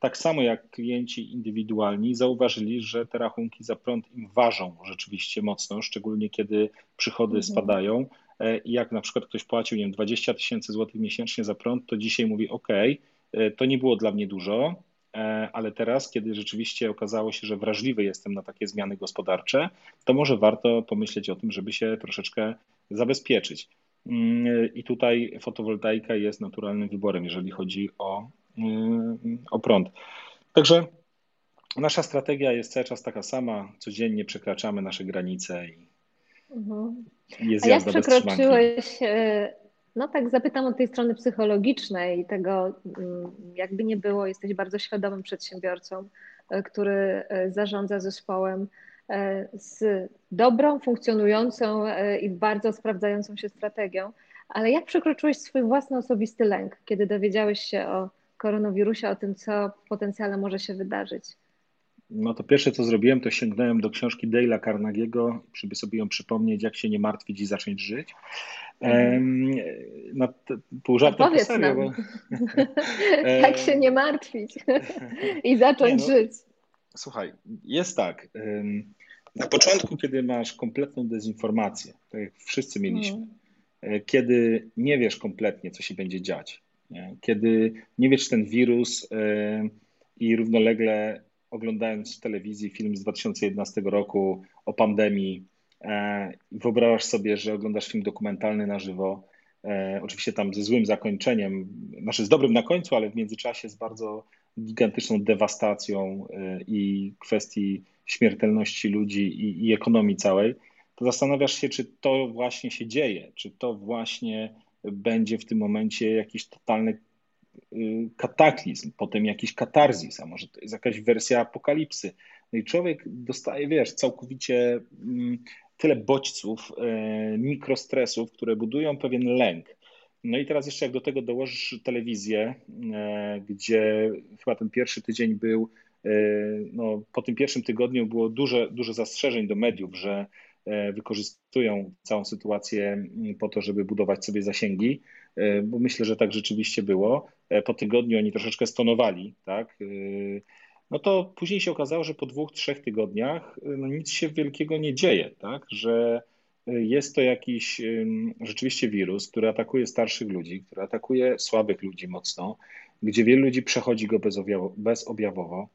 tak samo jak klienci indywidualni zauważyli, że te rachunki za prąd im ważą rzeczywiście mocno, szczególnie kiedy przychody mhm. spadają. E, I jak na przykład ktoś płacił nie wiem, 20 tysięcy złotych miesięcznie za prąd, to dzisiaj mówi: OK, e, to nie było dla mnie dużo, e, ale teraz, kiedy rzeczywiście okazało się, że wrażliwy jestem na takie zmiany gospodarcze, to może warto pomyśleć o tym, żeby się troszeczkę zabezpieczyć. Mm, I tutaj fotowoltaika jest naturalnym wyborem, jeżeli chodzi o Y, o prąd. Także nasza strategia jest cały czas taka sama. Codziennie przekraczamy nasze granice i mhm. jest A jak przekroczyłeś, y, no tak zapytam od tej strony psychologicznej tego, mm, jakby nie było, jesteś bardzo świadomym przedsiębiorcą, y, który zarządza zespołem z dobrą, funkcjonującą i bardzo sprawdzającą się strategią, ale jak przekroczyłeś swój własny osobisty lęk, kiedy dowiedziałeś się o koronawirusie, o tym, co potencjalnie może się wydarzyć? No to pierwsze, co zrobiłem, to sięgnąłem do książki Dale'a Carnegie'ego, żeby sobie ją przypomnieć, jak się nie martwić i zacząć żyć. Um, no, pół żartem no powiedz serio, bo... jak się nie martwić i zacząć nie, no, żyć. Słuchaj, jest tak. Na początku, kiedy masz kompletną dezinformację, tak jak wszyscy mieliśmy, mm. kiedy nie wiesz kompletnie, co się będzie dziać, nie? Kiedy nie wiesz ten wirus yy, i równolegle oglądając w telewizji film z 2011 roku o pandemii, yy, wyobrażasz sobie, że oglądasz film dokumentalny na żywo, oczywiście tam ze złym zakończeniem, znaczy z dobrym na końcu, ale w międzyczasie z bardzo gigantyczną dewastacją i kwestii śmiertelności ludzi i, i ekonomii całej, to zastanawiasz się, czy to właśnie się dzieje, czy to właśnie będzie w tym momencie jakiś totalny y, kataklizm, potem jakiś katarzis, a może to jest jakaś wersja apokalipsy. No i człowiek dostaje, wiesz, całkowicie mm, tyle bodźców, e, mikrostresów, które budują pewien lęk. No i teraz jeszcze jak do tego dołożysz telewizję, e, gdzie chyba ten pierwszy tydzień był, e, no, po tym pierwszym tygodniu było duże, dużo zastrzeżeń do mediów, że E, wykorzystują całą sytuację mm, po to, żeby budować sobie zasięgi, bo myślę, że tak rzeczywiście było. Po tygodniu oni troszeczkę stonowali, tak? No to później się okazało, że po dwóch, trzech tygodniach no nic się wielkiego nie dzieje, tak? Że jest to jakiś rzeczywiście wirus, który atakuje starszych ludzi, który atakuje słabych ludzi mocno, gdzie wielu ludzi przechodzi go bezobjawowo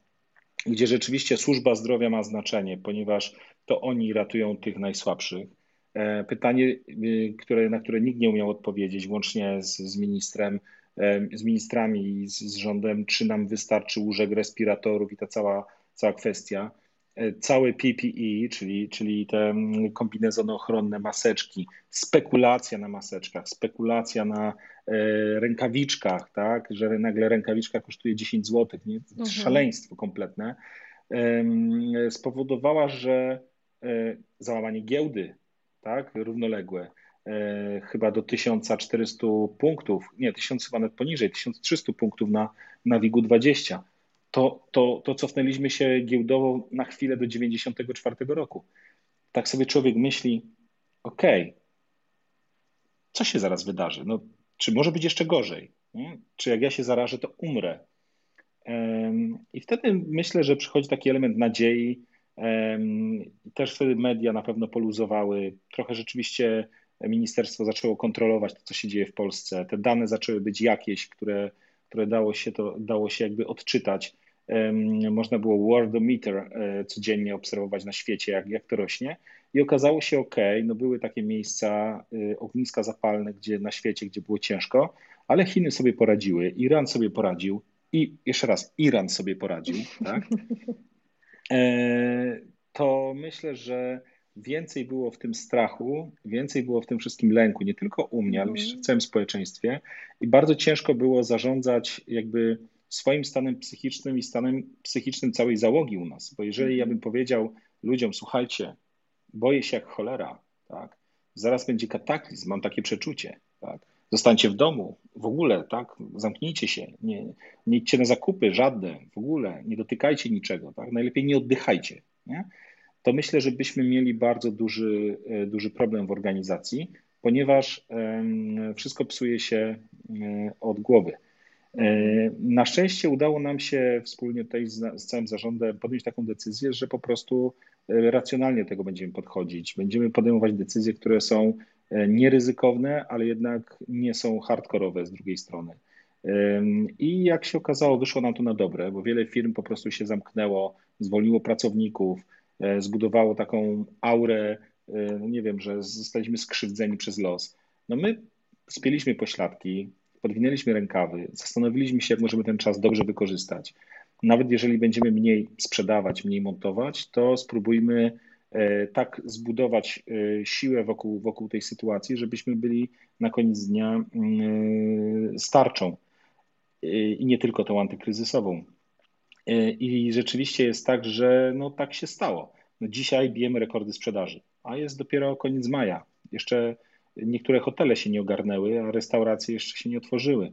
gdzie rzeczywiście służba zdrowia ma znaczenie, ponieważ to oni ratują tych najsłabszych. E, pytanie, y, które, na które nikt nie umiał odpowiedzieć, łącznie z, z ministrem, z ministrami i z, z rządem, czy nam wystarczy łóżek respiratorów i ta cała, cała kwestia. E, całe PPE, czyli, czyli te mm, kombinezony ochronne, maseczki, spekulacja na maseczkach, spekulacja na e, rękawiczkach, tak, że nagle rękawiczka kosztuje 10 zł, nie? Mhm. szaleństwo kompletne, spowodowała, że e, załamanie giełdy, tak, równoległe, chyba do 1400 punktów, nie, 1000 chyba nawet poniżej, 1300 punktów na, na WIG-20 to, to, to cofnęliśmy się giełdowo na chwilę do 94 roku. Tak sobie człowiek myśli, okej, okay, co się zaraz wydarzy? No, czy może być jeszcze gorzej? Nie? Czy jak ja się zarażę, to umrę? I wtedy myślę, że przychodzi taki element nadziei. Też wtedy media na pewno poluzowały. Trochę rzeczywiście ministerstwo zaczęło kontrolować to, co się dzieje w Polsce. Te dane zaczęły być jakieś, które, które dało, się to, dało się jakby odczytać można było worldometer e, codziennie obserwować na świecie, jak, jak to rośnie. I okazało się, ok, no były takie miejsca, e, ogniska zapalne gdzie na świecie, gdzie było ciężko, ale Chiny sobie poradziły, Iran sobie poradził, i jeszcze raz, Iran sobie poradził, tak? E, to myślę, że więcej było w tym strachu, więcej było w tym wszystkim lęku, nie tylko u mnie, ale myślę, że w całym społeczeństwie. I bardzo ciężko było zarządzać jakby swoim stanem psychicznym i stanem psychicznym całej załogi u nas. Bo jeżeli ja bym powiedział ludziom, słuchajcie, boję się jak cholera, tak? Zaraz będzie kataklizm, mam takie przeczucie, tak? Zostańcie w domu, w ogóle, tak? Zamknijcie się, nie, nie idźcie na zakupy, żadne, w ogóle, nie dotykajcie niczego, tak? Najlepiej nie oddychajcie, nie? To myślę, że byśmy mieli bardzo duży, e, duży problem w organizacji, ponieważ wszystko psuje się e, od głowy. E, na szczęście udało nam się wspólnie tutaj z, całym zarządem podjąć taką decyzję, że po prostu racjonalnie do tego będziemy podchodzić. Będziemy podejmować decyzje, które są E, nieryzykowne, ale jednak nie są hardkorowe z drugiej strony. I jak się okazało, wyszło nam to na dobre, bo wiele firm po prostu się zamknęło, zwolniło pracowników, e, zbudowało taką aurę, e, no nie wiem, że zostaliśmy skrzywdzeni przez los. No my spieliśmy pośladki, podwinęliśmy rękawy, zastanowiliśmy się, jak możemy ten czas dobrze wykorzystać. Nawet jeżeli będziemy mniej sprzedawać, mniej montować, to spróbujmy E, tak zbudować e, siłę wokół, wokół tej sytuacji, żebyśmy byli na koniec dnia mm, e, starczą i nie tylko tą antykryzysową. I rzeczywiście jest tak, że no tak się stało. No dzisiaj bijemy rekordy sprzedaży, a jest dopiero koniec maja. Jeszcze niektóre hotele się nie ogarnęły, a restauracje jeszcze się nie otworzyły.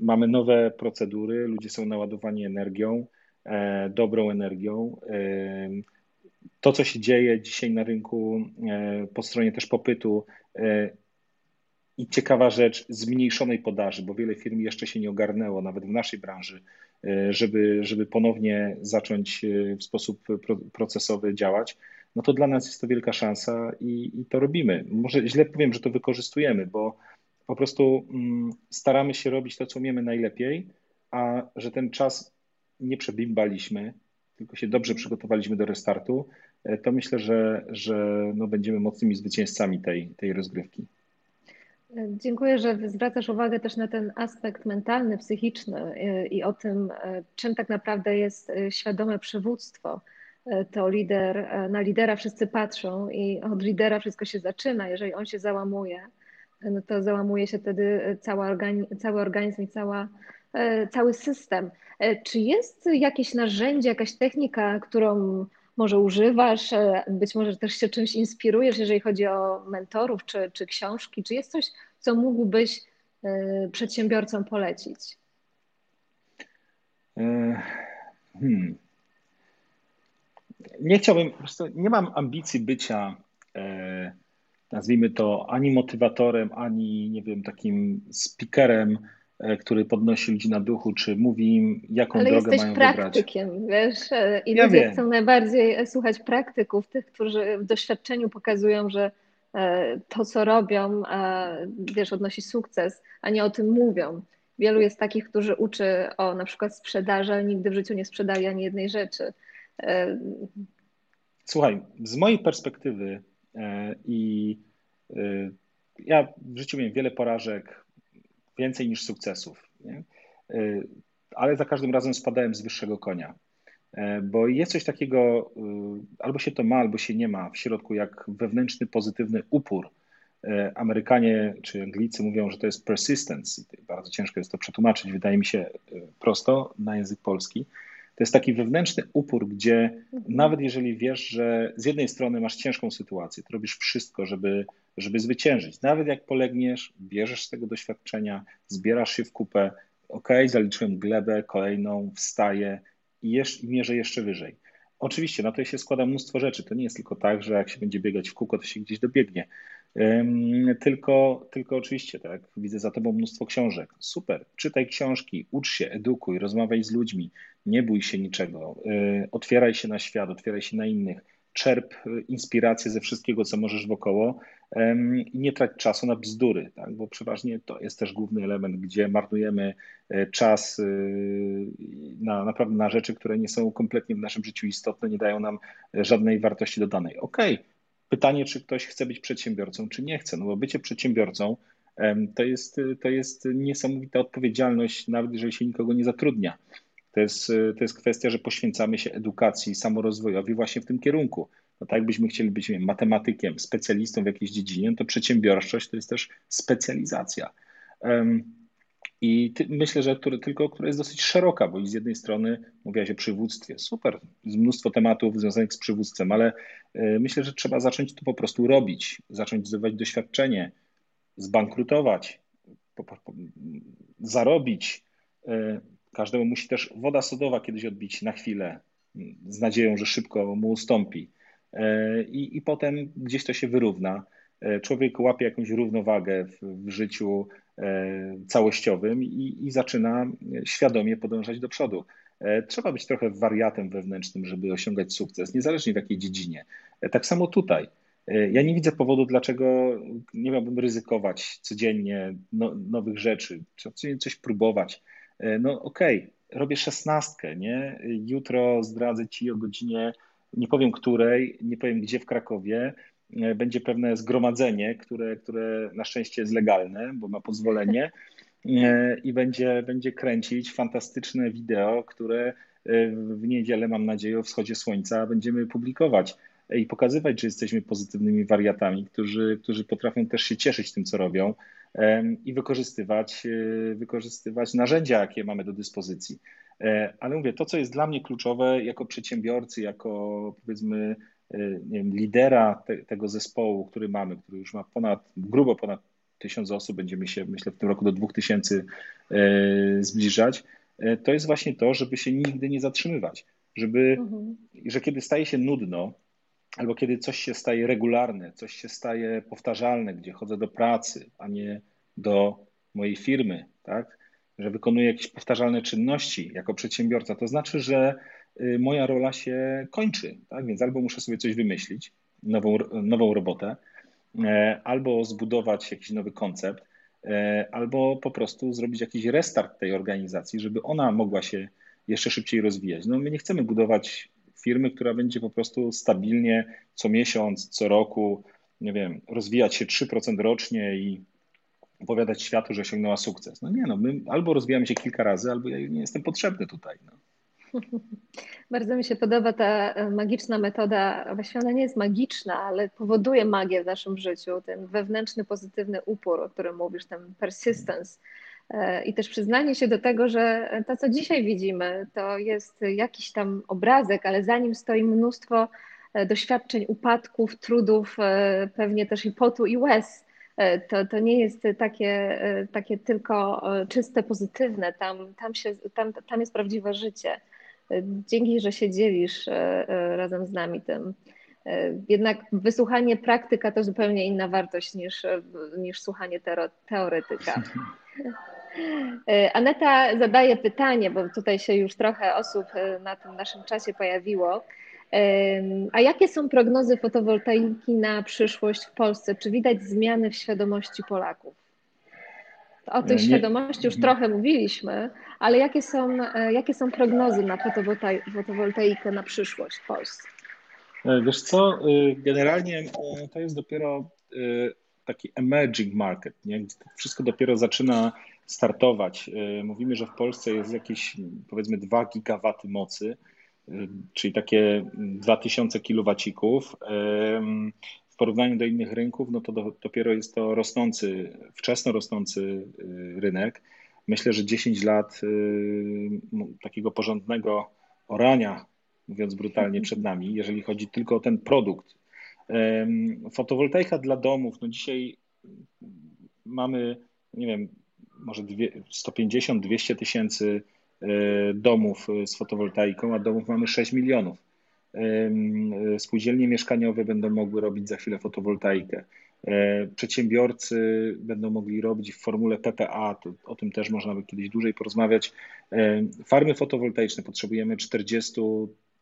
Mamy nowe procedury, ludzie są naładowani energią, dobrą energią to, co się dzieje dzisiaj na rynku e, po stronie też popytu e, i ciekawa rzecz, zmniejszonej podaży, bo wiele firm jeszcze się nie ogarnęło, nawet w naszej branży, e, żeby, żeby ponownie zacząć w sposób procesowy działać, no to dla nas jest to wielka szansa i, i to robimy. Może źle powiem, że to wykorzystujemy, bo po prostu mm, staramy się robić to, co umiemy najlepiej, a że ten czas nie przebimbaliśmy, tylko się dobrze przygotowaliśmy do restartu, e, to myślę, że, że no będziemy mocnymi zwycięzcami tej, tej rozgrywki. Dziękuję, że zwracasz uwagę też na ten aspekt mentalny, psychiczny e, i o tym, e, czym tak naprawdę jest świadome przywództwo. To lider, na lidera wszyscy patrzą i od lidera wszystko się zaczyna. Jeżeli on się załamuje, no to załamuje się wtedy cały organizm, cały organizm i cała, cały system. E, czy jest jakieś narzędzie, jakaś technika, którą może używasz, e, być może też się czymś inspirujesz, jeżeli chodzi o mentorów czy, czy książki? Czy jest coś, co mógłbyś e, przedsiębiorcom polecić? Hmm. Nie chciałbym, po prostu nie mam ambicji bycia, nazwijmy to, ani motywatorem, ani nie wiem, takim speakerem E, który podnosi ludzi na duchu, czy mówi im, jaką Ale drogę mają wybrać. praktykiem, wiesz, e, i ja ludzie wiem. chcą najbardziej słuchać praktyków, tych, którzy w doświadczeniu pokazują, że e, to, co robią, wiesz, odnosi sukces, a nie o tym mówią. Wielu jest takich, którzy uczy o na przykład sprzedaży, ale nigdy w życiu nie sprzedali ani jednej rzeczy. Słuchaj, z mojej perspektywy i ja w życiu miałem wiele porażek, więcej niż sukcesów. Nie? Y, ale za każdym razem spadałem z wyższego konia. E, bo jest coś takiego, albo się to ma, albo się nie ma w środku, jak wewnętrzny pozytywny upór. E, Amerykanie czy Anglicy mówią, że to jest persistence. Bardzo ciężko jest to przetłumaczyć, wydaje mi się prosto na język polski. To jest taki wewnętrzny upór, gdzie mhm. nawet jeżeli wiesz, że z jednej strony masz ciężką sytuację, to robisz wszystko, żeby żeby zwyciężyć. Nawet jak polegniesz, bierzesz z tego doświadczenia, zbierasz się w kupę, ok, zaliczyłem glebę, kolejną, wstaję i, jesz, i mierzę jeszcze wyżej. Oczywiście na to się składa mnóstwo rzeczy. To nie jest tylko tak, że jak się będzie biegać w kółko, to się gdzieś dobiegnie. Tylko, tylko oczywiście, tak, widzę za tobą mnóstwo książek. Super, czytaj książki, ucz się, edukuj, rozmawiaj z ludźmi, nie bój się niczego, y, otwieraj się na świat, otwieraj się na innych czerp inspirację ze wszystkiego, co możesz wokoło i nie trać czasu na bzdury, tak? bo przeważnie to jest też główny element, gdzie marnujemy e, czas na, naprawdę na rzeczy, które nie są kompletnie w naszym życiu istotne, nie dają nam żadnej wartości dodanej. Okej, okay. Pytanie, czy ktoś chce być przedsiębiorcą, czy nie chce, no bo bycie przedsiębiorcą To jest, to jest niesamowita odpowiedzialność, nawet jeżeli się nikogo nie zatrudnia. To jest, to jest kwestia, że poświęcamy się edukacji, samorozwojowi właśnie w tym kierunku. No tak jakbyśmy chcieli być wiem, matematykiem, specjalistą w jakiejś dziedzinie, no to przedsiębiorczość to jest też specjalizacja. I ty, myślę, że który, tylko która jest dosyć szeroka, bo z jednej strony mówiłaś o przywództwie, super, jest mnóstwo tematów związanych z przywództwem, ale e, myślę, że trzeba zacząć to po prostu robić, zacząć zdobywać doświadczenie, zbankrutować, po, po, zarobić. E, każdemu musi też woda sodowa kiedyś odbić na chwilę, z nadzieją, że szybko mu ustąpi. E, I, potem gdzieś to się wyrówna. Człowiek łapie jakąś równowagę w, w życiu, całościowym i, i zaczyna świadomie podążać do przodu. E, trzeba być trochę wariatem wewnętrznym, żeby osiągać sukces, niezależnie w jakiej dziedzinie. E, tak samo tutaj. Ja nie widzę powodu, dlaczego nie miałbym ryzykować codziennie no, nowych rzeczy, codziennie coś próbować. No okej, okay, robię szesnastkę, nie? Jutro zdradzę ci o godzinie, nie powiem której, nie powiem gdzie w Krakowie, E, będzie pewne zgromadzenie, które, które na szczęście jest legalne, bo ma pozwolenie e, i będzie, będzie kręcić fantastyczne wideo, które e, w niedzielę, mam nadzieję, o wschodzie słońca będziemy publikować i pokazywać, że jesteśmy pozytywnymi wariatami, którzy, którzy potrafią też się cieszyć tym, co robią i wykorzystywać, wykorzystywać narzędzia, jakie mamy do dyspozycji. Ale mówię, to, co jest dla mnie kluczowe jako przedsiębiorcy, jako powiedzmy wiem, lidera te, tego zespołu, który mamy, który już ma ponad, grubo ponad tysiąc osób, będziemy się myślę w tym roku do dwóch tysięcy y, zbliżać, y, to jest właśnie to, żeby się nigdy nie zatrzymywać, żeby, mhm. że kiedy staje się nudno, albo kiedy coś się staje regularne, coś się staje powtarzalne, gdzie chodzę do pracy, a nie do mojej firmy, tak, że wykonuję jakieś powtarzalne czynności jako przedsiębiorca, to znaczy, że Y, moja rola się kończy. Tak? Więc albo muszę sobie coś wymyślić, nową, nową robotę, e, albo zbudować jakiś nowy koncept, e, albo po prostu zrobić jakiś restart tej organizacji, żeby ona mogła się jeszcze szybciej rozwijać. No my nie chcemy budować firmy, która będzie po prostu stabilnie co miesiąc, co roku, nie wiem, rozwijać się 3% rocznie i opowiadać światu, że osiągnęła sukces. No nie, no my albo rozwijamy się kilka razy, albo ja nie jestem potrzebny tutaj. No. Bardzo mi się podoba ta e, magiczna metoda. Właściwie ona nie jest magiczna, ale powoduje magię w naszym życiu. Ten wewnętrzny, pozytywny upór, o którym mówisz, ten persistence. E, I też przyznanie się do tego, że to, co dzisiaj widzimy, to jest jakiś tam obrazek, ale za nim stoi mnóstwo e, doświadczeń, upadków, trudów, pewnie też i potu i łez. To, to nie jest takie, takie tylko czyste, pozytywne. Tam, tam, się, tam, tam jest prawdziwe życie. Dzięki, że się dzielisz e, e, razem z nami tym. E, jednak wysłuchanie praktyka to zupełnie inna wartość niż, niż słuchanie teoretyka. Aneta zadaje pytanie, bo tutaj się już trochę osób na tym naszym czasie pojawiło. A jakie są prognozy fotowoltaiki na przyszłość w Polsce? Czy widać zmiany w świadomości Polaków? O tej nie. świadomości już trochę mówiliśmy, ale jakie są, e, jakie są prognozy na fotowoltaikę na przyszłość w Polsce? E, wiesz co, e, generalnie to jest dopiero taki emerging market, nie? wszystko dopiero zaczyna startować. Mówimy, że w Polsce jest jakieś powiedzmy 2 gigawaty mocy, czyli takie 2000 kilowacików porównaniu do innych rynków, no to do, dopiero jest to rosnący, wczesno rosnący y, rynek. Myślę, że 10 lat y, takiego porządnego orania, mówiąc brutalnie, przed nami, jeżeli chodzi tylko o ten produkt. Fotowoltaika dla domów, no dzisiaj mamy, nie wiem, może 150-200 tysięcy y, domów z fotowoltaiką, a domów mamy 6 milionów. Spółdzielnie mieszkaniowe będą mogły robić za chwilę fotowoltaikę. E, przedsiębiorcy będą mogli robić w formule PPA, to, o tym też można by kiedyś dłużej porozmawiać. Farmy fotowoltaiczne, potrzebujemy 40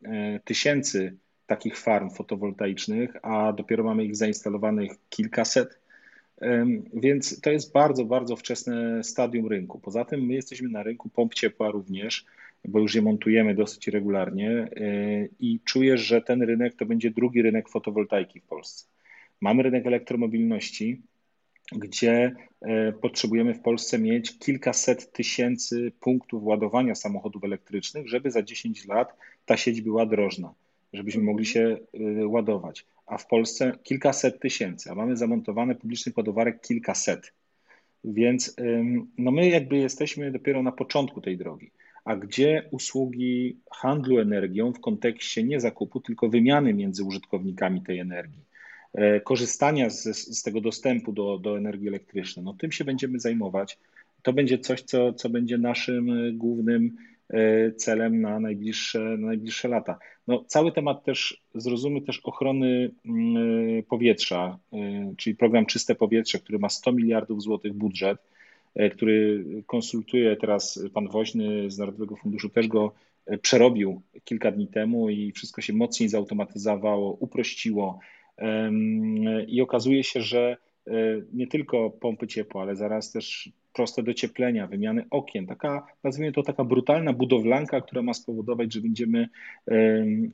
e, tysięcy takich farm fotowoltaicznych, a dopiero mamy ich zainstalowanych kilkaset. Więc to jest bardzo, bardzo wczesne stadium rynku. Poza tym my jesteśmy na rynku pomp ciepła również bo już je montujemy dosyć regularnie e, i czuję, że ten rynek to będzie drugi rynek fotowoltaiki w Polsce. Mamy rynek elektromobilności, gdzie e, potrzebujemy w Polsce mieć kilkaset tysięcy punktów ładowania samochodów elektrycznych, żeby za 10 lat ta sieć była drożna, żebyśmy mogli się e, ładować. A w Polsce kilkaset tysięcy, a mamy zamontowane publicznych ładowarek kilkaset. Więc no my jakby jesteśmy dopiero na początku tej drogi. A gdzie usługi handlu energią w kontekście nie zakupu, tylko wymiany między użytkownikami tej energii? E, korzystania z, z tego dostępu do, do energii elektrycznej. No, tym się będziemy zajmować. To będzie coś, co, co będzie naszym e, głównym e, celem na najbliższe, na najbliższe lata. No, cały temat też zrozumy też ochrony mm, powietrza, czyli program Czyste Powietrze, który ma 100 miliardów złotych budżet, który konsultuje teraz pan Woźny z Narodowego Funduszu, też go przerobił kilka dni temu i wszystko się mocniej zautomatyzowało, uprościło i okazuje się, że e, nie tylko pompy ciepła, ale zaraz też proste docieplenia, wymiany okien, taka, nazwijmy to taka brutalna budowlanka, która ma spowodować, że będziemy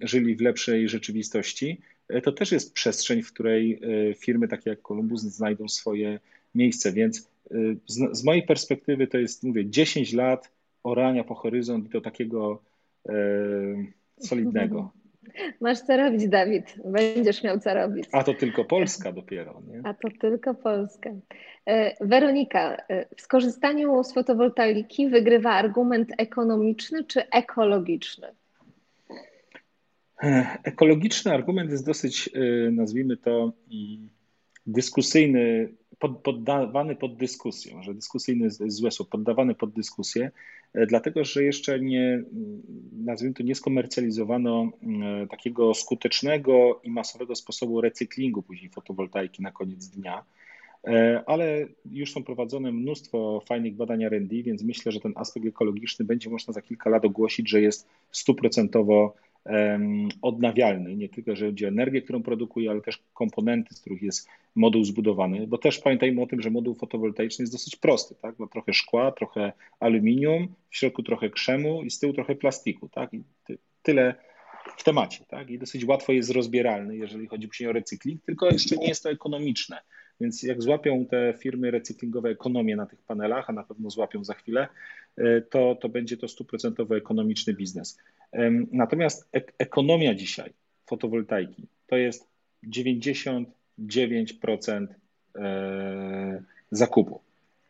żyli w lepszej rzeczywistości. E, to też jest przestrzeń, w której e, firmy takie jak Columbus znajdą swoje miejsce, więc z, z mojej perspektywy to jest, mówię, 10 lat orania po horyzont do takiego solidnego. Masz co robić, Dawid. Będziesz miał co robić. A to tylko Polska dopiero, nie? A to tylko Polska. E, Weronika, e, w skorzystaniu z fotowoltaiki wygrywa argument ekonomiczny czy ekologiczny? E, ekologiczny argument jest dosyć, nazwijmy to, mm, dyskusyjny, poddawany pod dyskusję, że dyskusyjny jest złe słowo, poddawany pod dyskusję, e, dlatego że jeszcze nie, nazwijmy to, nie skomercjalizowano e, takiego skutecznego i masowego sposobu recyklingu później fotowoltaiki na koniec dnia, e, ale już są prowadzone mnóstwo fajnych badań R&D, więc myślę, że ten aspekt ekologiczny będzie można za kilka lat ogłosić, że jest stuprocentowo odnawialny, nie tylko jeżeli chodzi o energię, którą produkuje, ale też komponenty, z których jest moduł zbudowany, bo też pamiętajmy o tym, że moduł fotowoltaiczny jest dosyć prosty, tak? Ma trochę szkła, trochę aluminium, w środku trochę krzemu i z tyłu trochę plastiku, tak? I tyle w temacie, tak? I dosyć łatwo jest rozbieralny, jeżeli chodzi o recykling, tylko jeszcze nie jest to ekonomiczne. Więc jak złapią te firmy recyklingowe ekonomię na tych panelach, a na pewno złapią za chwilę, e, to, to będzie to stuprocentowo ekonomiczny biznes. Natomiast ek ekonomia dzisiaj fotowoltaiki to jest 99% e, zakupu.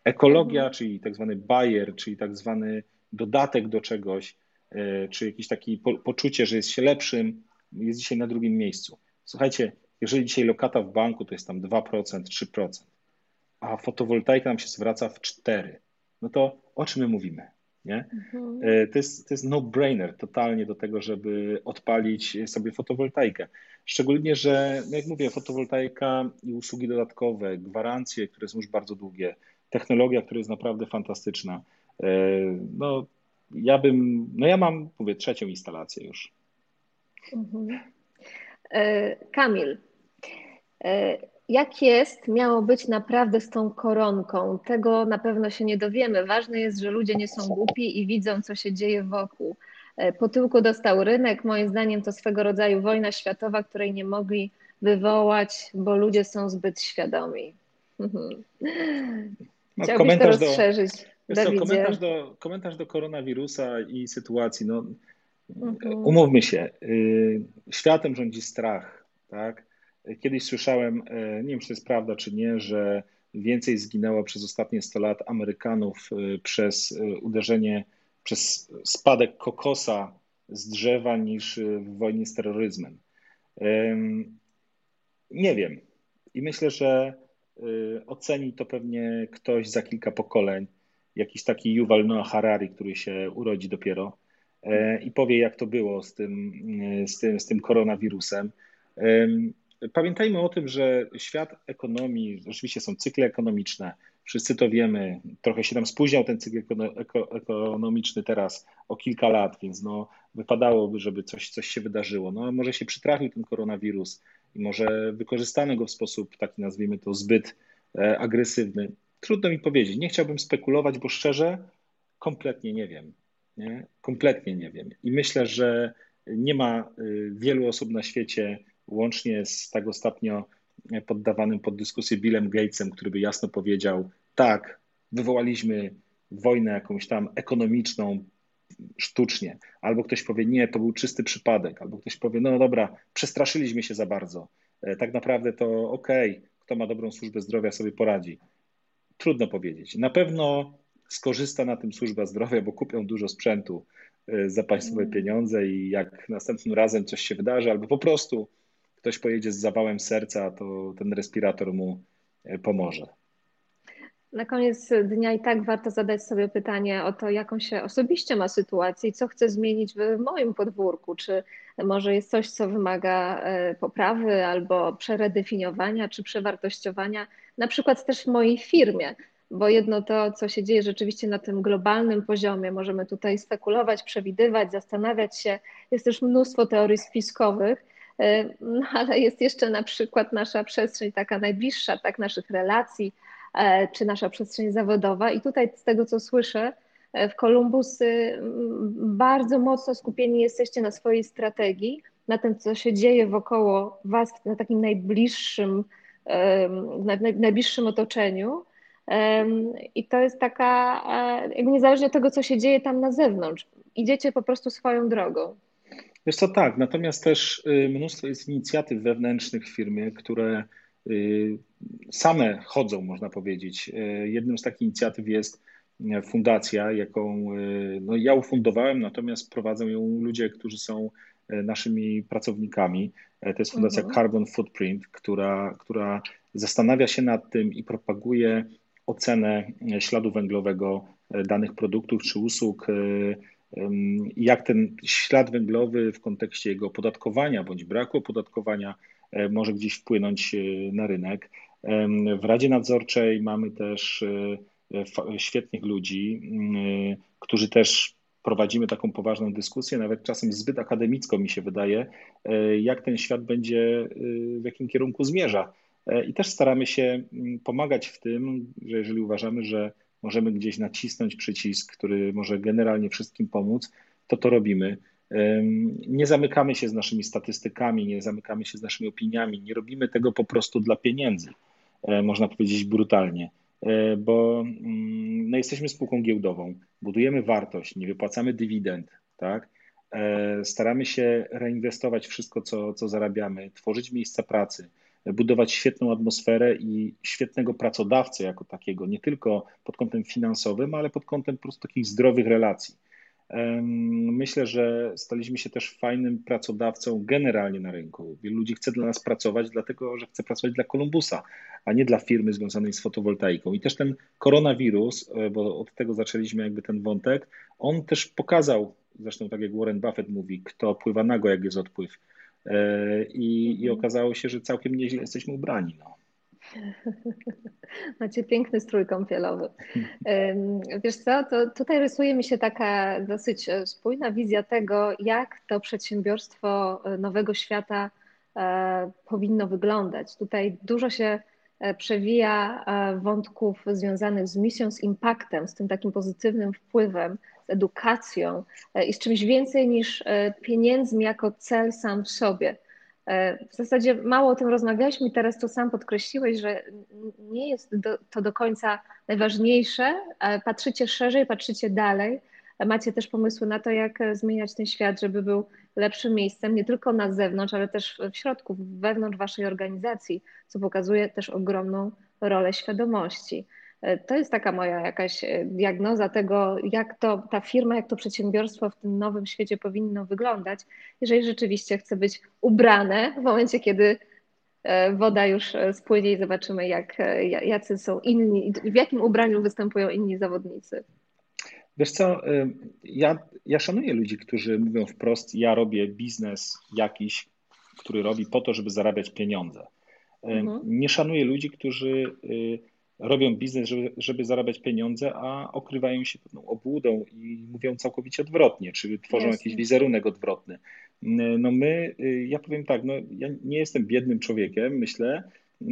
Ekologia, mhm. czyli tak zwany buyer, czyli tak zwany dodatek do czegoś, e, czy jakieś takie poczucie, że jest się lepszym, jest dzisiaj na drugim miejscu. Słuchajcie, jeżeli dzisiaj lokata w banku to jest tam 2%, 3%, a fotowoltaika nam się zwraca w 4%, no to o czym my mówimy? Nie? Mhm. E, to jest, to jest no-brainer totalnie do tego, żeby odpalić sobie fotowoltaikę. Szczególnie, że no jak mówię, fotowoltaika i usługi dodatkowe, gwarancje, które są już bardzo długie, technologia, która jest naprawdę fantastyczna. E, no, ja bym, no ja mam, mówię, trzecią instalację już. Mhm. E, Kamil, jak jest, miało być naprawdę z tą koronką. Tego na pewno się nie dowiemy. Ważne jest, że ludzie nie są głupi i widzą, co się dzieje wokół. E, po tyłku dostał rynek. Moim zdaniem to swego rodzaju wojna światowa, której nie mogli wywołać, bo ludzie są zbyt świadomi. No, Chciałbyś to rozszerzyć. Do, komentarz, do, komentarz do koronawirusa i sytuacji. No, mhm. Umówmy się, y, światem rządzi strach, tak? Kiedyś słyszałem, e, nie wiem czy to jest prawda czy nie, że więcej zginęło przez ostatnie 100 lat Amerykanów e, przez e, uderzenie, przez spadek kokosa z drzewa niż w wojnie z terroryzmem. Nie wiem. I myślę, że oceni to pewnie ktoś za kilka pokoleń, jakiś taki Yuval Noah Harari, który się urodzi dopiero i powie, jak to było z tym, z tym, z tym koronawirusem. Pamiętajmy o tym, że świat ekonomii, rzeczywiście są cykle ekonomiczne, wszyscy to wiemy, trochę się nam spóźniał ten cykl ekonomiczny teraz o kilka lat, więc no, wypadałoby, żeby coś, coś się wydarzyło. No, może się przytrafił ten koronawirus i może wykorzystano go w sposób taki, nazwijmy to, zbyt e, agresywny. Trudno mi powiedzieć, nie chciałbym spekulować, bo szczerze kompletnie nie wiem. Nie? Kompletnie nie wiem. I myślę, że nie ma y, wielu osób na świecie, łącznie z tak ostatnio poddawanym pod dyskusję Billem Gatesem, który by jasno powiedział: tak, wywołaliśmy wojnę jakąś tam ekonomiczną, sztucznie, albo ktoś powie, nie, to był czysty przypadek, albo ktoś powie, no dobra, przestraszyliśmy się za bardzo. E, tak naprawdę to okej, okay, kto ma dobrą służbę zdrowia, sobie poradzi. Trudno powiedzieć. Na pewno skorzysta na tym służba zdrowia, bo kupią dużo sprzętu e, za państwowe mm. pieniądze i jak następnym razem coś się wydarzy, albo po prostu ktoś pojedzie z zawałem serca, to ten respirator mu e, pomoże. Na koniec dnia i tak warto zadać sobie pytanie o to, jaką się osobiście ma sytuację i co chce zmienić w moim podwórku. Czy może jest coś, co wymaga e, poprawy albo przeredefiniowania czy przewartościowania, na przykład też w mojej firmie. Bo jedno to, co się dzieje rzeczywiście na tym globalnym poziomie, możemy tutaj spekulować, przewidywać, zastanawiać się. Jest też mnóstwo teorii spiskowych, ale jest jeszcze na przykład nasza przestrzeń taka najbliższa, tak, naszych relacji, E, czy nasza przestrzeń zawodowa. I tutaj z tego, co słyszę, e, w Columbus y, bardzo mocno skupieni jesteście na swojej strategii, na tym, co się dzieje wokoło Was, na takim najbliższym, na najbliższym otoczeniu. I to jest taka, e, jakby niezależnie od tego, co się dzieje tam na zewnątrz, idziecie po prostu swoją drogą. Wiesz co, tak, natomiast też y, mnóstwo jest inicjatyw wewnętrznych w firmie, które Y, same chodzą, można powiedzieć. Y, jedną z takich inicjatyw jest fundacja, jaką no, ja ufundowałem, natomiast prowadzą ją ludzie, którzy są naszymi pracownikami. To jest fundacja mhm. Carbon Footprint, która, która zastanawia się nad tym i propaguje ocenę śladu węglowego danych produktów czy usług, jak ten ślad węglowy w kontekście jego opodatkowania bądź braku opodatkowania E, może gdzieś wpłynąć e, na rynek. W Radzie Nadzorczej mamy też e, świetnych ludzi, mm, którzy też prowadzimy taką poważną dyskusję, nawet czasem zbyt akademicko mi się wydaje, jak ten świat będzie, w jakim kierunku zmierza. I też staramy się mm, pomagać w tym, że jeżeli uważamy, że możemy gdzieś nacisnąć przycisk, który może generalnie wszystkim pomóc, to to robimy. Nie zamykamy się z naszymi statystykami, nie zamykamy się z naszymi opiniami, nie robimy tego po prostu dla pieniędzy, e, można powiedzieć brutalnie, e, bo mm, no, jesteśmy spółką giełdową, budujemy wartość, nie wypłacamy dywidend, tak? E, staramy się reinwestować wszystko, co, co zarabiamy, tworzyć miejsca pracy, budować świetną atmosferę i świetnego pracodawcę jako takiego, nie tylko pod kątem finansowym, ale pod kątem po prostu takich zdrowych relacji. Myślę, że staliśmy się też fajnym pracodawcą generalnie na rynku. Wielu ludzi chce dla nas pracować, dlatego że chce pracować dla Columbusa, a nie dla firmy związanej z fotowoltaiką. I też ten koronawirus, e, bo od tego zaczęliśmy jakby ten wątek, on też pokazał, zresztą tak jak Warren Buffett mówi, kto pływa nago, jak jest odpływ. E, I, i mhm. okazało się, że całkiem nieźle jesteśmy ubrani. No. Macie piękny strój kąpielowy. Wiesz co, to tutaj rysuje mi się taka dosyć e, spójna wizja tego, jak to przedsiębiorstwo e, nowego świata powinno wyglądać. Tutaj dużo się przewija wątków związanych z misją, z impaktem, z tym takim pozytywnym wpływem, z edukacją i z czymś więcej niż pieniędzmi jako cel sam w sobie. E, w zasadzie mało o tym rozmawialiśmy i teraz to sam podkreśliłeś, że nie jest do, to do końca najważniejsze. Patrzycie szerzej, patrzycie dalej. Macie też pomysły na to, jak zmieniać ten świat, żeby był lepszym miejscem nie tylko na zewnątrz, ale też w środku, wewnątrz waszej organizacji, co pokazuje też ogromną rolę świadomości. E, to jest taka moja jakaś e, diagnoza tego, jak to ta firma, jak to przedsiębiorstwo w tym nowym świecie powinno wyglądać, jeżeli rzeczywiście chce być ubrane w momencie, kiedy e, woda już spłynie i zobaczymy, jak, jacy są inni w jakim ubraniu występują inni zawodnicy. Wiesz co, ja, ja szanuję ludzi, którzy mówią wprost, ja robię biznes jakiś, który robi po to, żeby zarabiać pieniądze. Mhm. Nie szanuję ludzi, którzy robią biznes, żeby, żeby zarabiać pieniądze, a okrywają się pewną obłudą i mówią całkowicie odwrotnie, czy tworzą Jasne. jakiś wizerunek odwrotny. No my, y, ja powiem tak, no ja nie jestem biednym człowiekiem, myślę, y,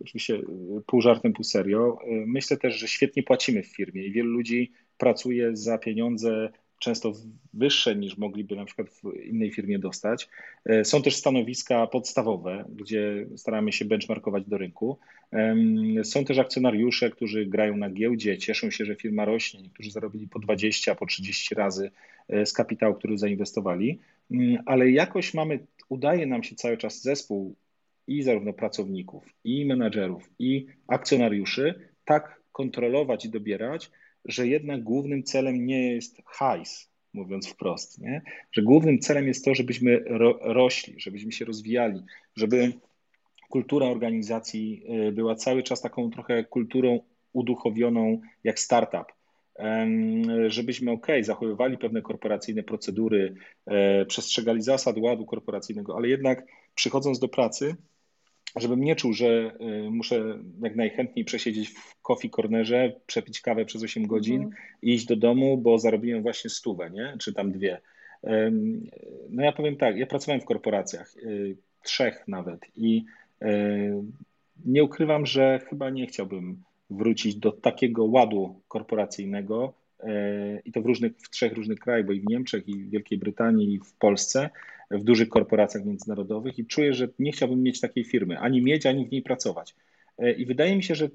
oczywiście pół żartem, pół serio. Y, myślę też, że świetnie płacimy w firmie i wielu ludzi pracuje za pieniądze często wyższe niż mogliby na przykład w innej firmie dostać. E, są też stanowiska podstawowe, gdzie staramy się benchmarkować do rynku. Są też akcjonariusze, którzy grają na giełdzie, cieszą się, że firma rośnie. Niektórzy zarobili po 20, po 30 razy e, z kapitału, który zainwestowali, mm, ale jakoś mamy, udaje nam się cały czas zespół i zarówno pracowników, i menadżerów, i akcjonariuszy tak kontrolować i dobierać, że jednak głównym celem nie jest hajs, mówiąc wprost, nie? że głównym celem jest to, żebyśmy ro rośli, żebyśmy się rozwijali, żeby kultura organizacji y, była cały czas taką trochę kulturą uduchowioną jak startup. Żebyśmy ok, zachowywali pewne korporacyjne procedury, e, przestrzegali zasad ładu korporacyjnego, ale jednak przychodząc do pracy, żebym nie czuł, że y, muszę jak najchętniej przesiedzieć w coffee cornerze, przepić kawę przez 8 godzin mm. i iść do domu, bo zarobiłem właśnie stówę, nie? czy tam dwie. No ja powiem tak, ja pracowałem w korporacjach, y, trzech nawet i y, nie ukrywam, że chyba nie chciałbym wrócić do takiego ładu korporacyjnego i to w, różnych, w trzech różnych krajach, bo i w Niemczech, i w Wielkiej Brytanii, i w Polsce w dużych korporacjach międzynarodowych i czuję, że nie chciałbym mieć takiej firmy, ani mieć, ani w niej pracować. E, I wydaje mi się, że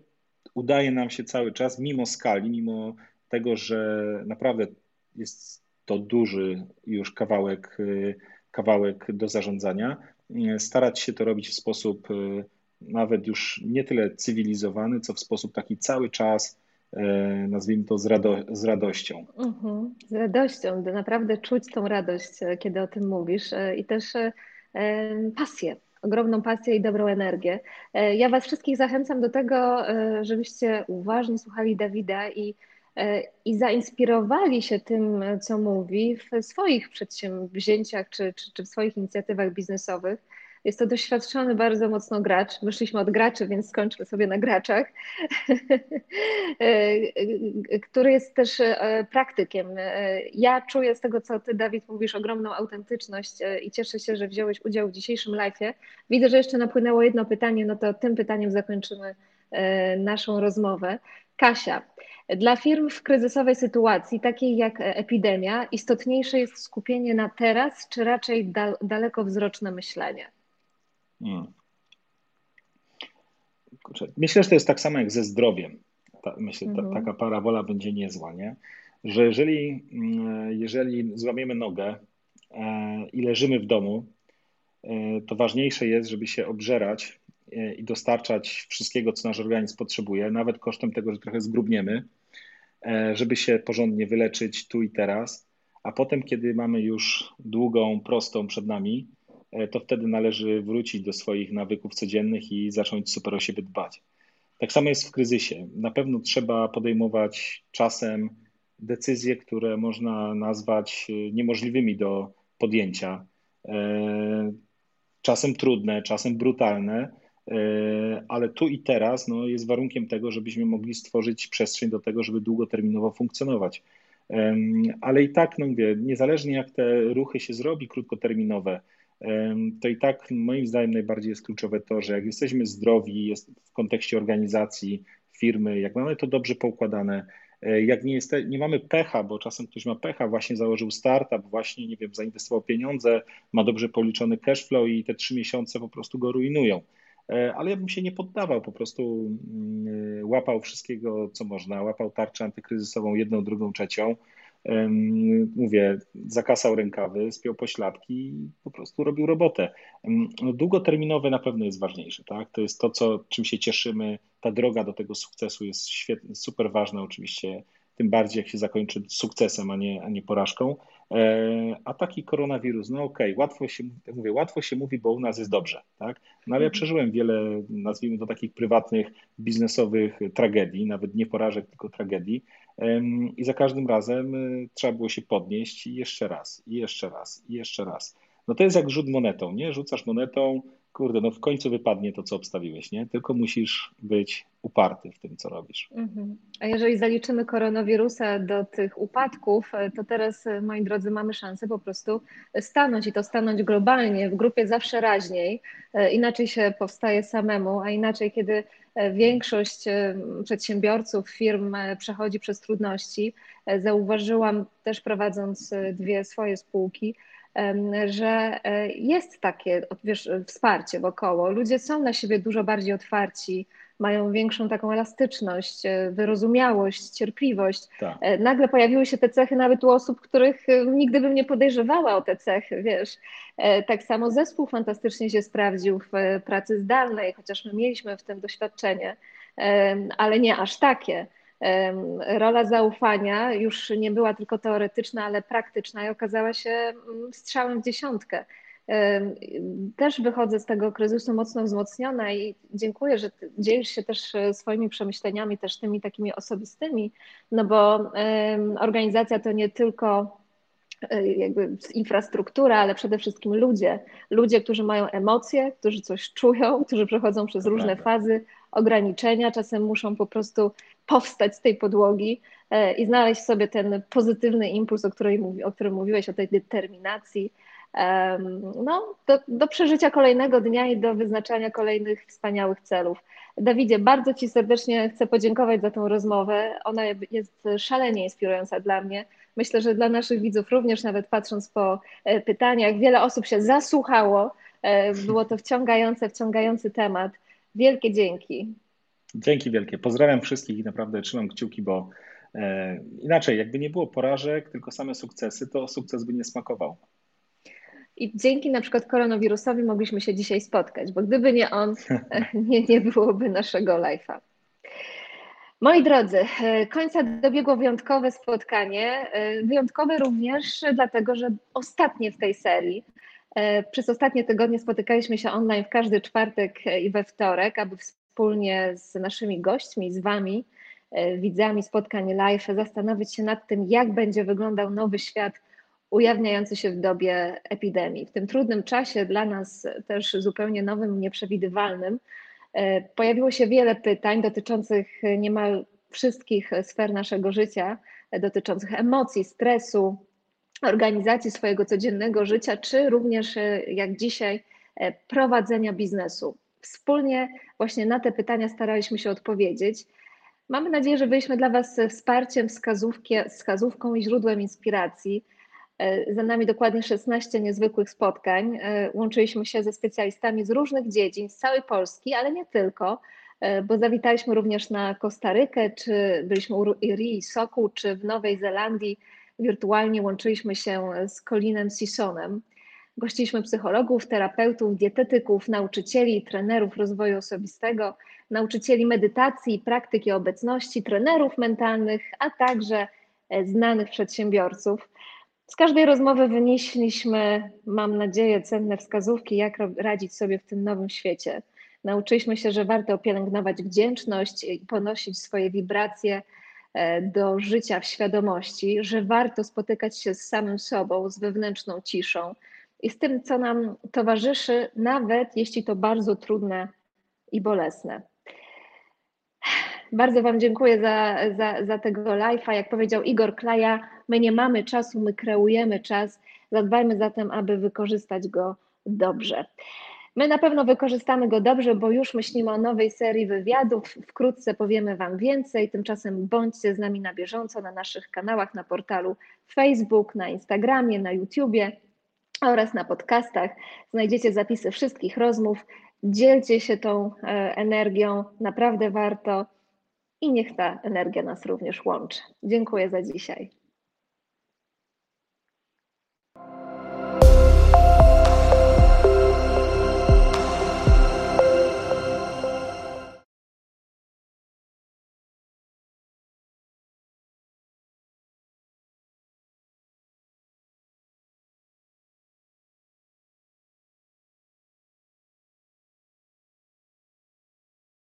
udaje nam się cały czas, mimo skali, mimo tego, że naprawdę jest to duży już kawałek, e, kawałek do zarządzania, e, starać się to robić w sposób nawet już nie tyle cywilizowany, co w sposób taki cały czas E, nazwijmy to z, rado z radością. Mhm, z radością, naprawdę czuć tą radość, e, kiedy o tym mówisz e, i też pasję, ogromną pasję i dobrą energię. Ja Was wszystkich zachęcam do tego, żebyście uważnie słuchali Dawida i, i zainspirowali się tym, co mówi w swoich przedsięwzięciach czy, czy, czy w swoich inicjatywach biznesowych jest to doświadczony bardzo mocno gracz. Wyszliśmy od graczy, więc skończmy sobie na graczach, który jest też e, praktykiem. E, ja czuję z tego, co ty, Dawid, mówisz, ogromną autentyczność e, i cieszę się, że wziąłeś udział w dzisiejszym live'ie. Widzę, że jeszcze napłynęło jedno pytanie, no to tym pytaniem zakończymy naszą rozmowę. Kasia, dla firm w kryzysowej sytuacji, takiej jak epidemia, istotniejsze jest skupienie na teraz, czy raczej dalekowzroczne myślenie? Hmm. Kurczę, myślę, że to jest tak samo jak ze zdrowiem. Ta, myślę, ta, mhm. taka parabola będzie niezła, nie? Że jeżeli, mm, jeżeli złamiemy nogę e, i leżymy w domu, e, to ważniejsze jest, żeby się obżerać e, i dostarczać wszystkiego, co nasz organizm potrzebuje, nawet kosztem tego, że trochę zgrubniemy, żeby się porządnie wyleczyć tu i teraz, a potem, kiedy mamy już długą, prostą przed nami, to wtedy należy wrócić do swoich nawyków codziennych i zacząć super o siebie dbać. Tak samo jest w kryzysie. Na pewno trzeba podejmować czasem decyzje, które można nazwać e, niemożliwymi do podjęcia. E, czasem trudne, czasem brutalne, ale tu i teraz no, jest warunkiem tego, żebyśmy mogli stworzyć przestrzeń do tego, żeby długoterminowo funkcjonować. Ale i tak, no mówię, niezależnie jak te ruchy się zrobi krótkoterminowe, to i tak moim zdaniem najbardziej jest kluczowe to, że jak jesteśmy zdrowi, jest w kontekście organizacji, firmy, jak mamy to dobrze poukładane, e, jak nie, jest, nie mamy pecha, bo czasem ktoś ma pecha, właśnie założył startup, właśnie, nie wiem, zainwestował pieniądze, ma dobrze policzony cash flow i te trzy miesiące po prostu go rujnują. E, ale ja bym się nie poddawał, po prostu mm, łapał wszystkiego, co można, łapał tarczę antykryzysową, jedną, drugą, trzecią, mówię, zakasał rękawy, spiął pośladki i po prostu robił robotę. No, długoterminowe na pewno jest ważniejsze, tak? To jest to, co, czym się cieszymy. Ta droga do tego sukcesu jest świetnie, super ważna oczywiście, tym bardziej jak się zakończy sukcesem, a nie, a nie porażką. E, a taki koronawirus, no okej, okay, łatwo się, tak mówię, łatwo się mówi, bo u nas jest dobrze, tak? No ale ja mhm. przeżyłem wiele, nazwijmy to takich prywatnych, biznesowych tragedii, nawet nie porażek, tylko tragedii. I za każdym razem y, trzeba było się podnieść i jeszcze raz, i jeszcze raz, i jeszcze raz. no to jest jak rzut monetą, nie? Rzucasz monetą, kurde, no w końcu wypadnie to, co obstawiłeś, nie? Tylko musisz być uparty w tym, co robisz. Mhm. A jeżeli zaliczymy koronawirusa do tych upadków, e, to teraz, e, moi drodzy, mamy szansę po prostu stanąć i to stanąć globalnie, w grupie zawsze raźniej. E, inaczej się powstaje samemu, a inaczej, kiedy większość przedsiębiorców, firm przechodzi przez trudności. Zauważyłam też prowadząc dwie swoje spółki, że jest takie wiesz, wsparcie wokoło. Ludzie są na siebie dużo bardziej otwarci, mają większą taką elastyczność, e, wyrozumiałość, cierpliwość. Tak. E, nagle pojawiły się te cechy nawet u osób, których e, nigdy bym nie podejrzewała o te cechy, wiesz. Tak samo zespół fantastycznie się sprawdził w pracy zdalnej, chociaż my mieliśmy w tym doświadczenie, ale nie aż takie. Rola zaufania już nie była tylko teoretyczna, ale praktyczna i okazała się mm, strzałem w dziesiątkę też wychodzę z tego kryzysu mocno wzmocniona i dziękuję, że dzielisz się też e, swoimi przemyśleniami, też tymi takimi osobistymi, no bo organizacja to nie tylko e, jakby infrastruktura, ale przede wszystkim ludzie. Ludzie, którzy mają emocje, którzy coś czują, którzy przechodzą przez różne fazy, ograniczenia, czasem muszą po prostu powstać z tej podłogi e, i znaleźć sobie ten pozytywny impuls, o, której, o którym mówiłeś, o tej determinacji no, do, do przeżycia kolejnego dnia i do wyznaczania kolejnych wspaniałych celów. Dawidzie, bardzo Ci serdecznie chcę podziękować za tą rozmowę. Ona jest szalenie inspirująca dla mnie. Myślę, że dla naszych widzów również, nawet patrząc po e, pytaniach, wiele osób się zasłuchało. E, było to wciągające, wciągający temat. Wielkie dzięki. Dzięki wielkie. Pozdrawiam wszystkich i naprawdę trzymam kciuki, bo e, inaczej, jakby nie było porażek, tylko same sukcesy, to sukces by nie smakował. I dzięki na przykład koronawirusowi mogliśmy się dzisiaj spotkać, bo gdyby nie on, nie, nie byłoby naszego live'a. Moi drodzy, końca dobiegło wyjątkowe spotkanie. Wyjątkowe również dlatego, że ostatnie w tej serii. Przez ostatnie tygodnie spotykaliśmy się online w każdy czwartek i we wtorek, aby wspólnie z naszymi gośćmi, z Wami, widzami spotkań live, zastanowić się nad tym, jak będzie wyglądał nowy świat ujawniający się w dobie epidemii. W tym trudnym czasie, dla nas też zupełnie nowym, nieprzewidywalnym, e, pojawiło się wiele pytań dotyczących niemal wszystkich sfer naszego życia, dotyczących emocji, stresu, organizacji swojego codziennego życia, czy również, e, jak dzisiaj, e, prowadzenia biznesu. Wspólnie właśnie na te pytania staraliśmy się odpowiedzieć. Mamy nadzieję, że byliśmy dla Was wsparciem, wskazówką i źródłem inspiracji. E, za nami dokładnie 16 niezwykłych spotkań. E, łączyliśmy się ze specjalistami z różnych dziedzin, z całej Polski, ale nie tylko, e, bo zawitaliśmy również na Kostarykę, czy byliśmy u Iri Soku, czy w Nowej Zelandii. Wirtualnie łączyliśmy się z Colinem Sisonem. Gościliśmy psychologów, terapeutów, dietetyków, nauczycieli, trenerów rozwoju osobistego, nauczycieli medytacji, praktyki obecności, trenerów mentalnych, a także znanych przedsiębiorców. Z każdej rozmowy wynieśliśmy, mam nadzieję, cenne wskazówki, jak radzić sobie w tym nowym świecie. Nauczyliśmy się, że warto pielęgnować wdzięczność i ponosić swoje wibracje e, do życia w świadomości, że warto spotykać się z samym sobą, z wewnętrzną ciszą i z tym, co nam towarzyszy, nawet jeśli to bardzo trudne i bolesne. Bardzo Wam dziękuję za, za, za tego live'a. Jak powiedział Igor Klaja, my nie mamy czasu, my kreujemy czas. Zadbajmy zatem, aby wykorzystać go dobrze. My na pewno wykorzystamy go dobrze, bo już myślimy o nowej serii wywiadów. Wkrótce powiemy Wam więcej. Tymczasem bądźcie z nami na bieżąco na naszych kanałach, na portalu Facebook, na Instagramie, na YouTubie oraz na podcastach. Znajdziecie zapisy wszystkich rozmów. Dzielcie się tą e, energią, naprawdę warto i niech ta energia nas również łączy. Dziękuję za dzisiaj.